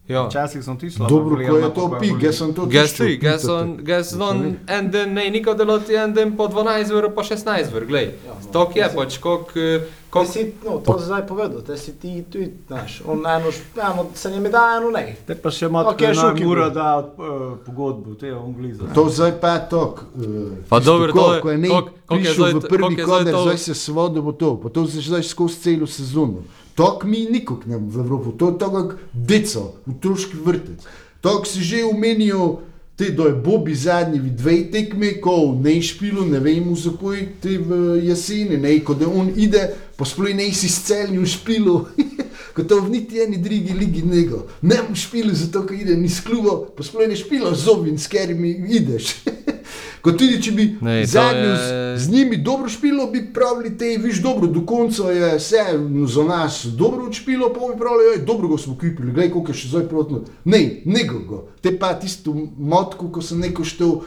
Speaker 3: Ja.
Speaker 5: Včasih sem ti slabo.
Speaker 4: Dobro, ko je to
Speaker 5: volil.
Speaker 4: jaz sem to
Speaker 3: Gas
Speaker 4: tiščal,
Speaker 3: ti, gas
Speaker 4: pitate.
Speaker 3: on, gas
Speaker 4: Ja,
Speaker 3: on, en dan ne, niko delati, en dan po 12 ur, pa 16 ur, glej.
Speaker 2: Ja, no.
Speaker 3: Tok je pač, koliko...
Speaker 2: Ko
Speaker 3: koliko-
Speaker 2: si, no, to si zdaj povedal, te si ti tudi, znaš, on eno, eno se njemi da, eno ne.
Speaker 5: Te pa še malo, okay,
Speaker 2: Šuki
Speaker 5: mora
Speaker 2: bil.
Speaker 5: da uh, pogodbo, te je Angliza.
Speaker 4: To zdaj pa je tok. Uh,
Speaker 3: Pa dobro, to je-
Speaker 4: ko je ne
Speaker 3: koliko- koliko je
Speaker 4: prišel
Speaker 3: zdaj
Speaker 4: v
Speaker 3: to-
Speaker 4: prvi
Speaker 3: je
Speaker 4: koder, zdaj se svodo bo to, pa to se zdaj skozi celo sezono. Tok mi nikog ne v Evropi, to je to kot deco, otroški vrtec. Tok si že omenil, te do je Bobi zadnji v dveh tekmi, ko v nejšpilu, ne vem zakaj, te v jeseni, ne, ko da on ide, pa sploh ne si s celnim špilu. Ko to v niti eni drugi ligi nego. Ne v špilu, zato ker ide ni s klubo, pa sploh ne špilo z zobin, s katerimi ideš. Kot tudi, če bi
Speaker 3: Ne, to
Speaker 4: zadnji
Speaker 3: je-
Speaker 4: je... z njimi dobro špilo, bi pravili, te viš dobro, do konca je vse za nas dobro odšpilo, pa bi pravili, ej, dobro ga smo kupili, gledaj, koliko je še zdaj protno. Ne, nego go. Te pa tisto motko, ko sem neko štel,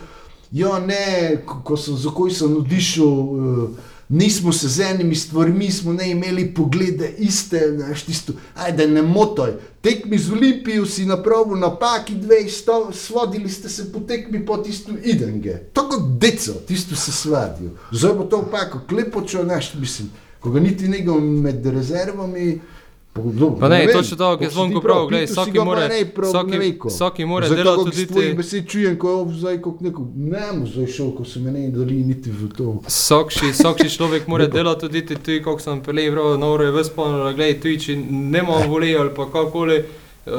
Speaker 4: ja ne, ko, ko sem za koj sem odišel. Uh, Nismo se z enimi stvarmi, smo ne imeli poglede iste, znaš, tisto, ajde ne motoj. Tekmi z Olimpijo si napravil napaki, dve, sto, svodili ste se po tekmi po tisto idenge. To kot deco, tisto se svadijo. Zdaj bo to opako, klepočo, znaš, mislim, ko ga niti nego med rezervami. Pa, dobro,
Speaker 3: Pa ne,
Speaker 4: vem,
Speaker 3: točno to, ki je zvonko prav,
Speaker 4: si
Speaker 3: vsaki mora-
Speaker 4: ne, prav,
Speaker 3: vsaki-
Speaker 4: ne
Speaker 3: mora delati tudi te-
Speaker 4: besed čujem, ko je zdaj kot neko, ne mu zdaj šel, ko se me ne dali niti v to.
Speaker 3: Sokši, sokši človek mora delati tudi ti, tudi kako sem pelej, bro, noro je vse spomnil, gledaj, tudi če ne imam volej ali pa kakoli, uh,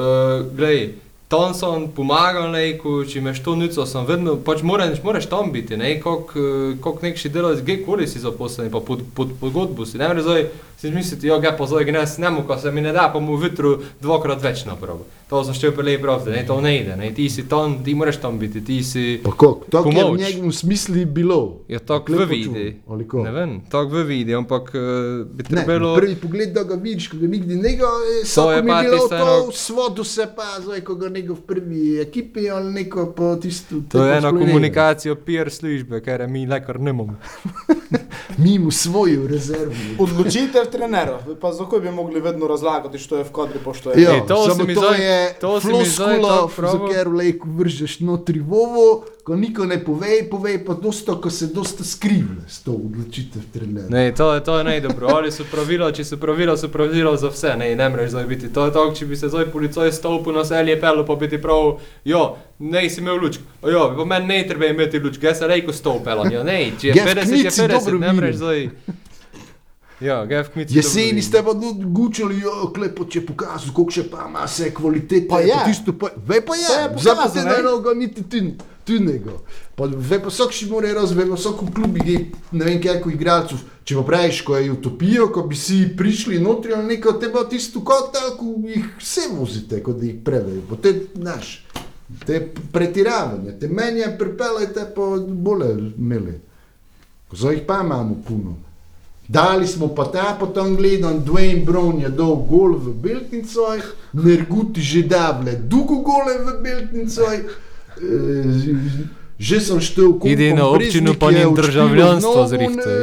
Speaker 3: gledaj, Sem pomagal, lejku, če imaš to nico, sem vedno, pač moraš, moraš tam biti, ne, koliko nekši delavec, kjerkoli si zaposlen, pa pod, pod pogodbo si, ne, zdaj si misliti, jo, ga pa zdaj gnes, ne mu, ko se mi ne da, pa mu vitru dvakrat več naprav. To sem še prej pravil, ne, to ne ide, ne, ti si tam, ti moraš tam biti, ti si...
Speaker 4: Pa kako? Tako je v njegovem smislu bilo.
Speaker 3: Ja, tako
Speaker 4: Lepo
Speaker 3: v vidi. Ne vem, tako v vidi, ampak uh, bi
Speaker 4: Ne,
Speaker 3: trebalo...
Speaker 4: prvi pogled, da ga vidiš, ko ga nikdy ne ga,
Speaker 3: To je
Speaker 4: samo
Speaker 3: pa
Speaker 4: je bilo
Speaker 3: tisto
Speaker 4: to v svodu se pa, zdaj, ko ga nego v prvi ekipi ali neko po tisto.
Speaker 3: To je
Speaker 4: ne
Speaker 3: komunikacija peer službe, ker mi lekar ne imamo.
Speaker 4: Mi mu svoji v rezervi.
Speaker 2: Odločitev trenerov, Vi pa zakaj bi mogli vedno razlagati, što je v kadri, pa što je.
Speaker 4: Ja,
Speaker 3: Ej, to
Speaker 4: to je
Speaker 3: to se mi zdaj
Speaker 4: floskula,
Speaker 3: tako pravi.
Speaker 4: za ker v lejku vržeš notri vovo, ko niko ne pove, pove pa dosto, ko se dosta skrivle s to odločitev trenera.
Speaker 3: Ne, to je, to je najdobro. Ali so pravila, če so pravila, so pravila za vse. Ne, ne moreš zdaj biti. To je tako, če bi se zdaj policaj stopil na selje pelo, pa bi ti prav, jo, ne si imel lučk. Jo, pa meni ne treba imeti lučk, jaz sem rekel stopel. Ja, ne, če je
Speaker 4: Ge v
Speaker 3: 50, je
Speaker 4: Kmici
Speaker 3: 50,
Speaker 4: dobro
Speaker 3: ne moreš zdaj. Ja, ge v kmici.
Speaker 4: Jeseni ste pa gučali, jo, klepo če pokazal, koliko še pa ima se kvalitete.
Speaker 2: Pa je.
Speaker 4: Tisto pa, ve pa je,
Speaker 2: Se je
Speaker 4: zdaj pa
Speaker 2: pokazal,
Speaker 4: te
Speaker 2: ne?
Speaker 4: na nogo niti tu, tu nego. Pa ve pa vsak še mora raz, ve pa vsak v klubi, je, ne vem koliko igralcev, če pa praviš, ko je utopijo, ko bi si prišli notri ali neko, te pa tisto kot tako jih vse vozite, kot jih prevejo. Pa te, znaš, te pretiravanje, te menje pripeljete pa bolje imeli. Zdaj jih pa imamo puno. Dali smo pa ta potem gledam, Dwayne Brown je dal gol v Beltincoj, Nerguti že davle dugo gole v Beltincoj. E, že sem štel koliko
Speaker 3: Idi na občino, pa njim državljanstvo zrihtaj.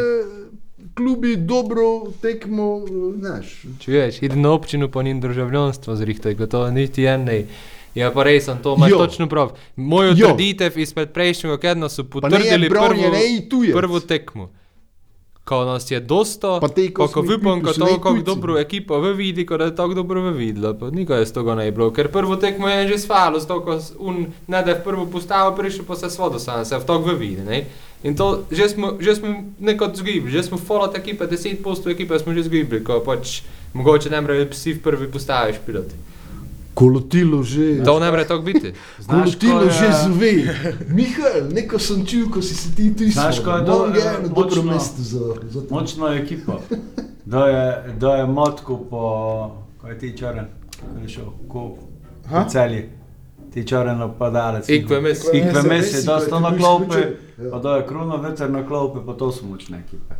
Speaker 4: Klubi dobro tekmo, znaš.
Speaker 3: Če veš, idi na občino, pa njim državljanstvo zrihtaj, kot to niti en ne. Ja, pa res sem, to imaš
Speaker 4: Jo.
Speaker 3: točno prav. Mojo
Speaker 4: Jo.
Speaker 3: trditev izpred prejšnjega kedna so potrdili prvo, prvo tekmo. Ko nas je dosto,
Speaker 4: Pa te, ko
Speaker 3: pa ko
Speaker 4: ekipo,
Speaker 3: ko to,
Speaker 4: tujci.
Speaker 3: dobro ekipo v vidi, ko da je tako dobro v videla, pa nikaj je z toga ne bilo, ker prvo tekmo je že svalo, s to, ko s- un ne da je v prvo postavo prišel, pa se svodo sam, se v to v vidi, ne. In to, že smo, že smo nekod zgibli, že smo folat ekipe, 10% ekipe smo že zgibli, ko pač mogoče ne more psi v prvi postavi špilati.
Speaker 4: Kolotilo že.
Speaker 3: To ne more tako biti.
Speaker 5: Znaš,
Speaker 4: Kolotilo
Speaker 5: ko je-
Speaker 4: že zve. Mihajl, neko sem čul, ko si se ti ti
Speaker 5: Znaš, ko je do-
Speaker 4: je eno dobro
Speaker 5: močno-
Speaker 4: mesto za, za to.
Speaker 5: Močno ekipo. Da je, da je motko po, kaj je ti čaren, kaj je šel, ko
Speaker 2: Ha?
Speaker 5: v celji. Ti čaren napadalec.
Speaker 3: Ikve mes.
Speaker 5: Ikve
Speaker 4: Messi,
Speaker 5: mesi,
Speaker 4: Messi,
Speaker 5: da
Speaker 4: ko je
Speaker 5: sto
Speaker 4: ti
Speaker 5: na klopi.
Speaker 4: Ja.
Speaker 5: pa da je kruno veter na klopi, pa to so močne ekipe.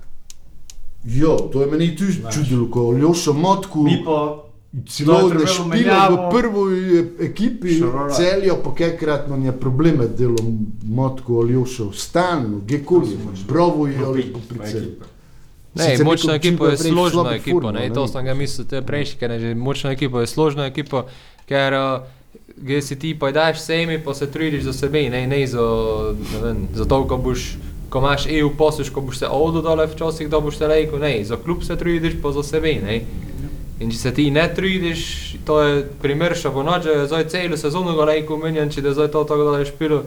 Speaker 4: Jo, to je meni tudi čudilo, ko Ljošo Motku
Speaker 5: Mi pa
Speaker 4: celo
Speaker 5: trebalo
Speaker 4: špila v prvi ekipi
Speaker 5: Šarora.
Speaker 4: celjo, pa kekrat nam je probleme delo Motku ali Ljošo, stalno, gekoli, brovo je ali celju.
Speaker 3: Ne, močna ekipa je
Speaker 4: da
Speaker 3: složna ekipa,
Speaker 4: forma,
Speaker 3: ne,
Speaker 4: ne
Speaker 3: to sem ga mislil, to je prejšnji, ker je močna ekipa je složna ekipa, ker uh, gdje si ti pa daš semi, pa se trudiš za sebe, ne, ne za, ne vem, za to, ko boš, ko imaš EU posluš, ko boš se odo dole včasih, da boš se rekel, ne, za klub se trudiš, pa za sebe, ne. In če se ti ne trudiš, to je primer Šabonođa, zdaj celo sezono ga rekel, menjam, če da je zdaj to tako da je špilo.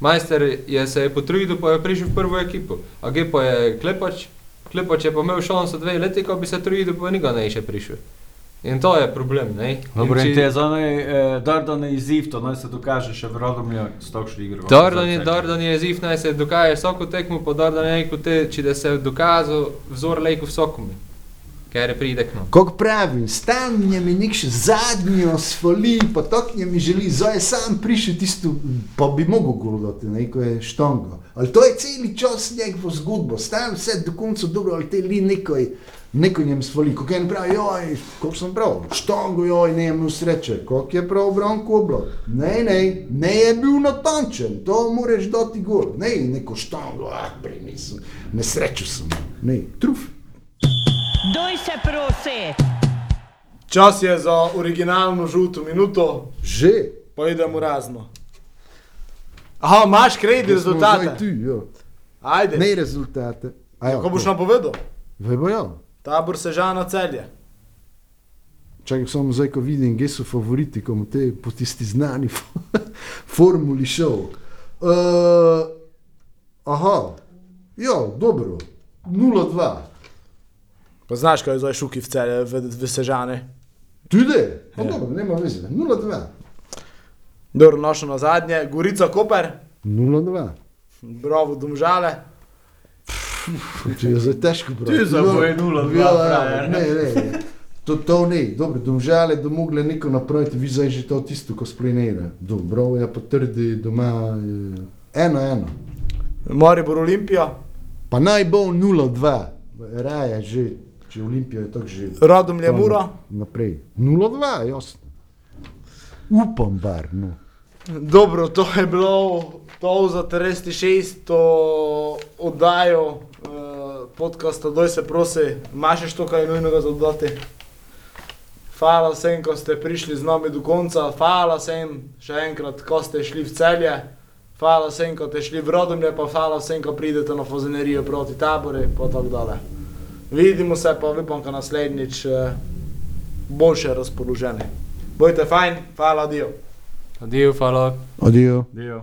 Speaker 3: Majster je se je potrudil, pa je prišel v prvo ekipo, a gdje pa je Klepač, Klepač je pa imel šanso dve leti, ko bi se trudil, pa nikoli ne še prišel. In to je problem?
Speaker 5: Dobro,
Speaker 3: In
Speaker 5: in
Speaker 3: če-
Speaker 5: te za onaj eh, Dardan je izziv, to naj se dokaže še v Radomlju, s takšno igro.
Speaker 3: Dardan je, Dardan je ziv, naj se dokaže vsako tekmo, pa Dardan je rekel, če da se je dokazal vzor lejku vsakome, ker je pride k nam.
Speaker 4: Kako pravim, stanje mi nek še zadnjo svali, pa tako mi želi, zdaj je sam prišel tisto, pa bi mogel govoriti, neko je štongo. Ali to je celi čas njegovo zgodbo, stan vse do konca dobro, ali te li nekoj, neko njem svali, kako en pravi, joj, koliko sem prav, štongo, joj, ne je imel sreče, koliko je prav Branko oblak. Ne, ne, ne je bil natančen, to moraš dati gor, ne, neko štongo, ah, prej nisem, nesrečo sem, ne, truf.
Speaker 6: Doj se prosi.
Speaker 2: Čas je za originalno žuto minuto,
Speaker 4: Že.
Speaker 2: pa idemo razno. Aha, imaš kredit rezultate?
Speaker 4: Tu, jo.
Speaker 2: Ajde.
Speaker 4: Ne rezultate. A ja,
Speaker 2: Ko boš napovedal?
Speaker 4: Vemo, ja.
Speaker 2: Tabor Sežana celje.
Speaker 4: Čakaj, samo zdaj, ko vidim, kje so favoriti, ko mu te po tisti znani formuli šel. Uh, aha, ja, dobro, 0-2.
Speaker 2: Pa znaš, kaj je zdaj šuki v celje, v, v Sežane?
Speaker 4: Tudi, pa
Speaker 2: Ja.
Speaker 4: dobro, nema veze, 0-2.
Speaker 2: Dobro, našo na zadnje, Gorica Koper,
Speaker 4: 0-2.
Speaker 2: bravo, domžale.
Speaker 4: Če je zdaj težko brati.
Speaker 5: Ti za boje 0-2,
Speaker 4: Ja, ja,
Speaker 5: frajer.
Speaker 4: ne, ne, ne. To, to ne, dobro, domžale, da mogle neko napraviti, vi zdaj že to tisto, ko splinira. Dobro, ja potrdi doma eh, eno, eno.
Speaker 2: Maribor Olimpija,
Speaker 4: Pa naj bo 0-2, raje že, če Olimpija je tako že.
Speaker 2: Radomlje Mura,
Speaker 4: Naprej. 0-2, jasno. Upam, bar, no.
Speaker 2: Dobro, to je bilo to za 36, to oddajo uh, podcasta, doj se prosi, imaš še kaj nujnega za dodati? Hvala vsem, ko ste prišli z nami do konca, hvala vsem še enkrat, ko ste šli v celje, hvala vsem, ko ste šli v Rodomlje, pa hvala vsem, ko pridete na fozenerijo proti tabori, pa tako dalje. Vidimo se pa, upam, da naslednjič uh, boljše razpoloženi. Bojte fajn, hvala, dio.
Speaker 3: Adijo, hvala.
Speaker 4: Adijo.
Speaker 5: Dio.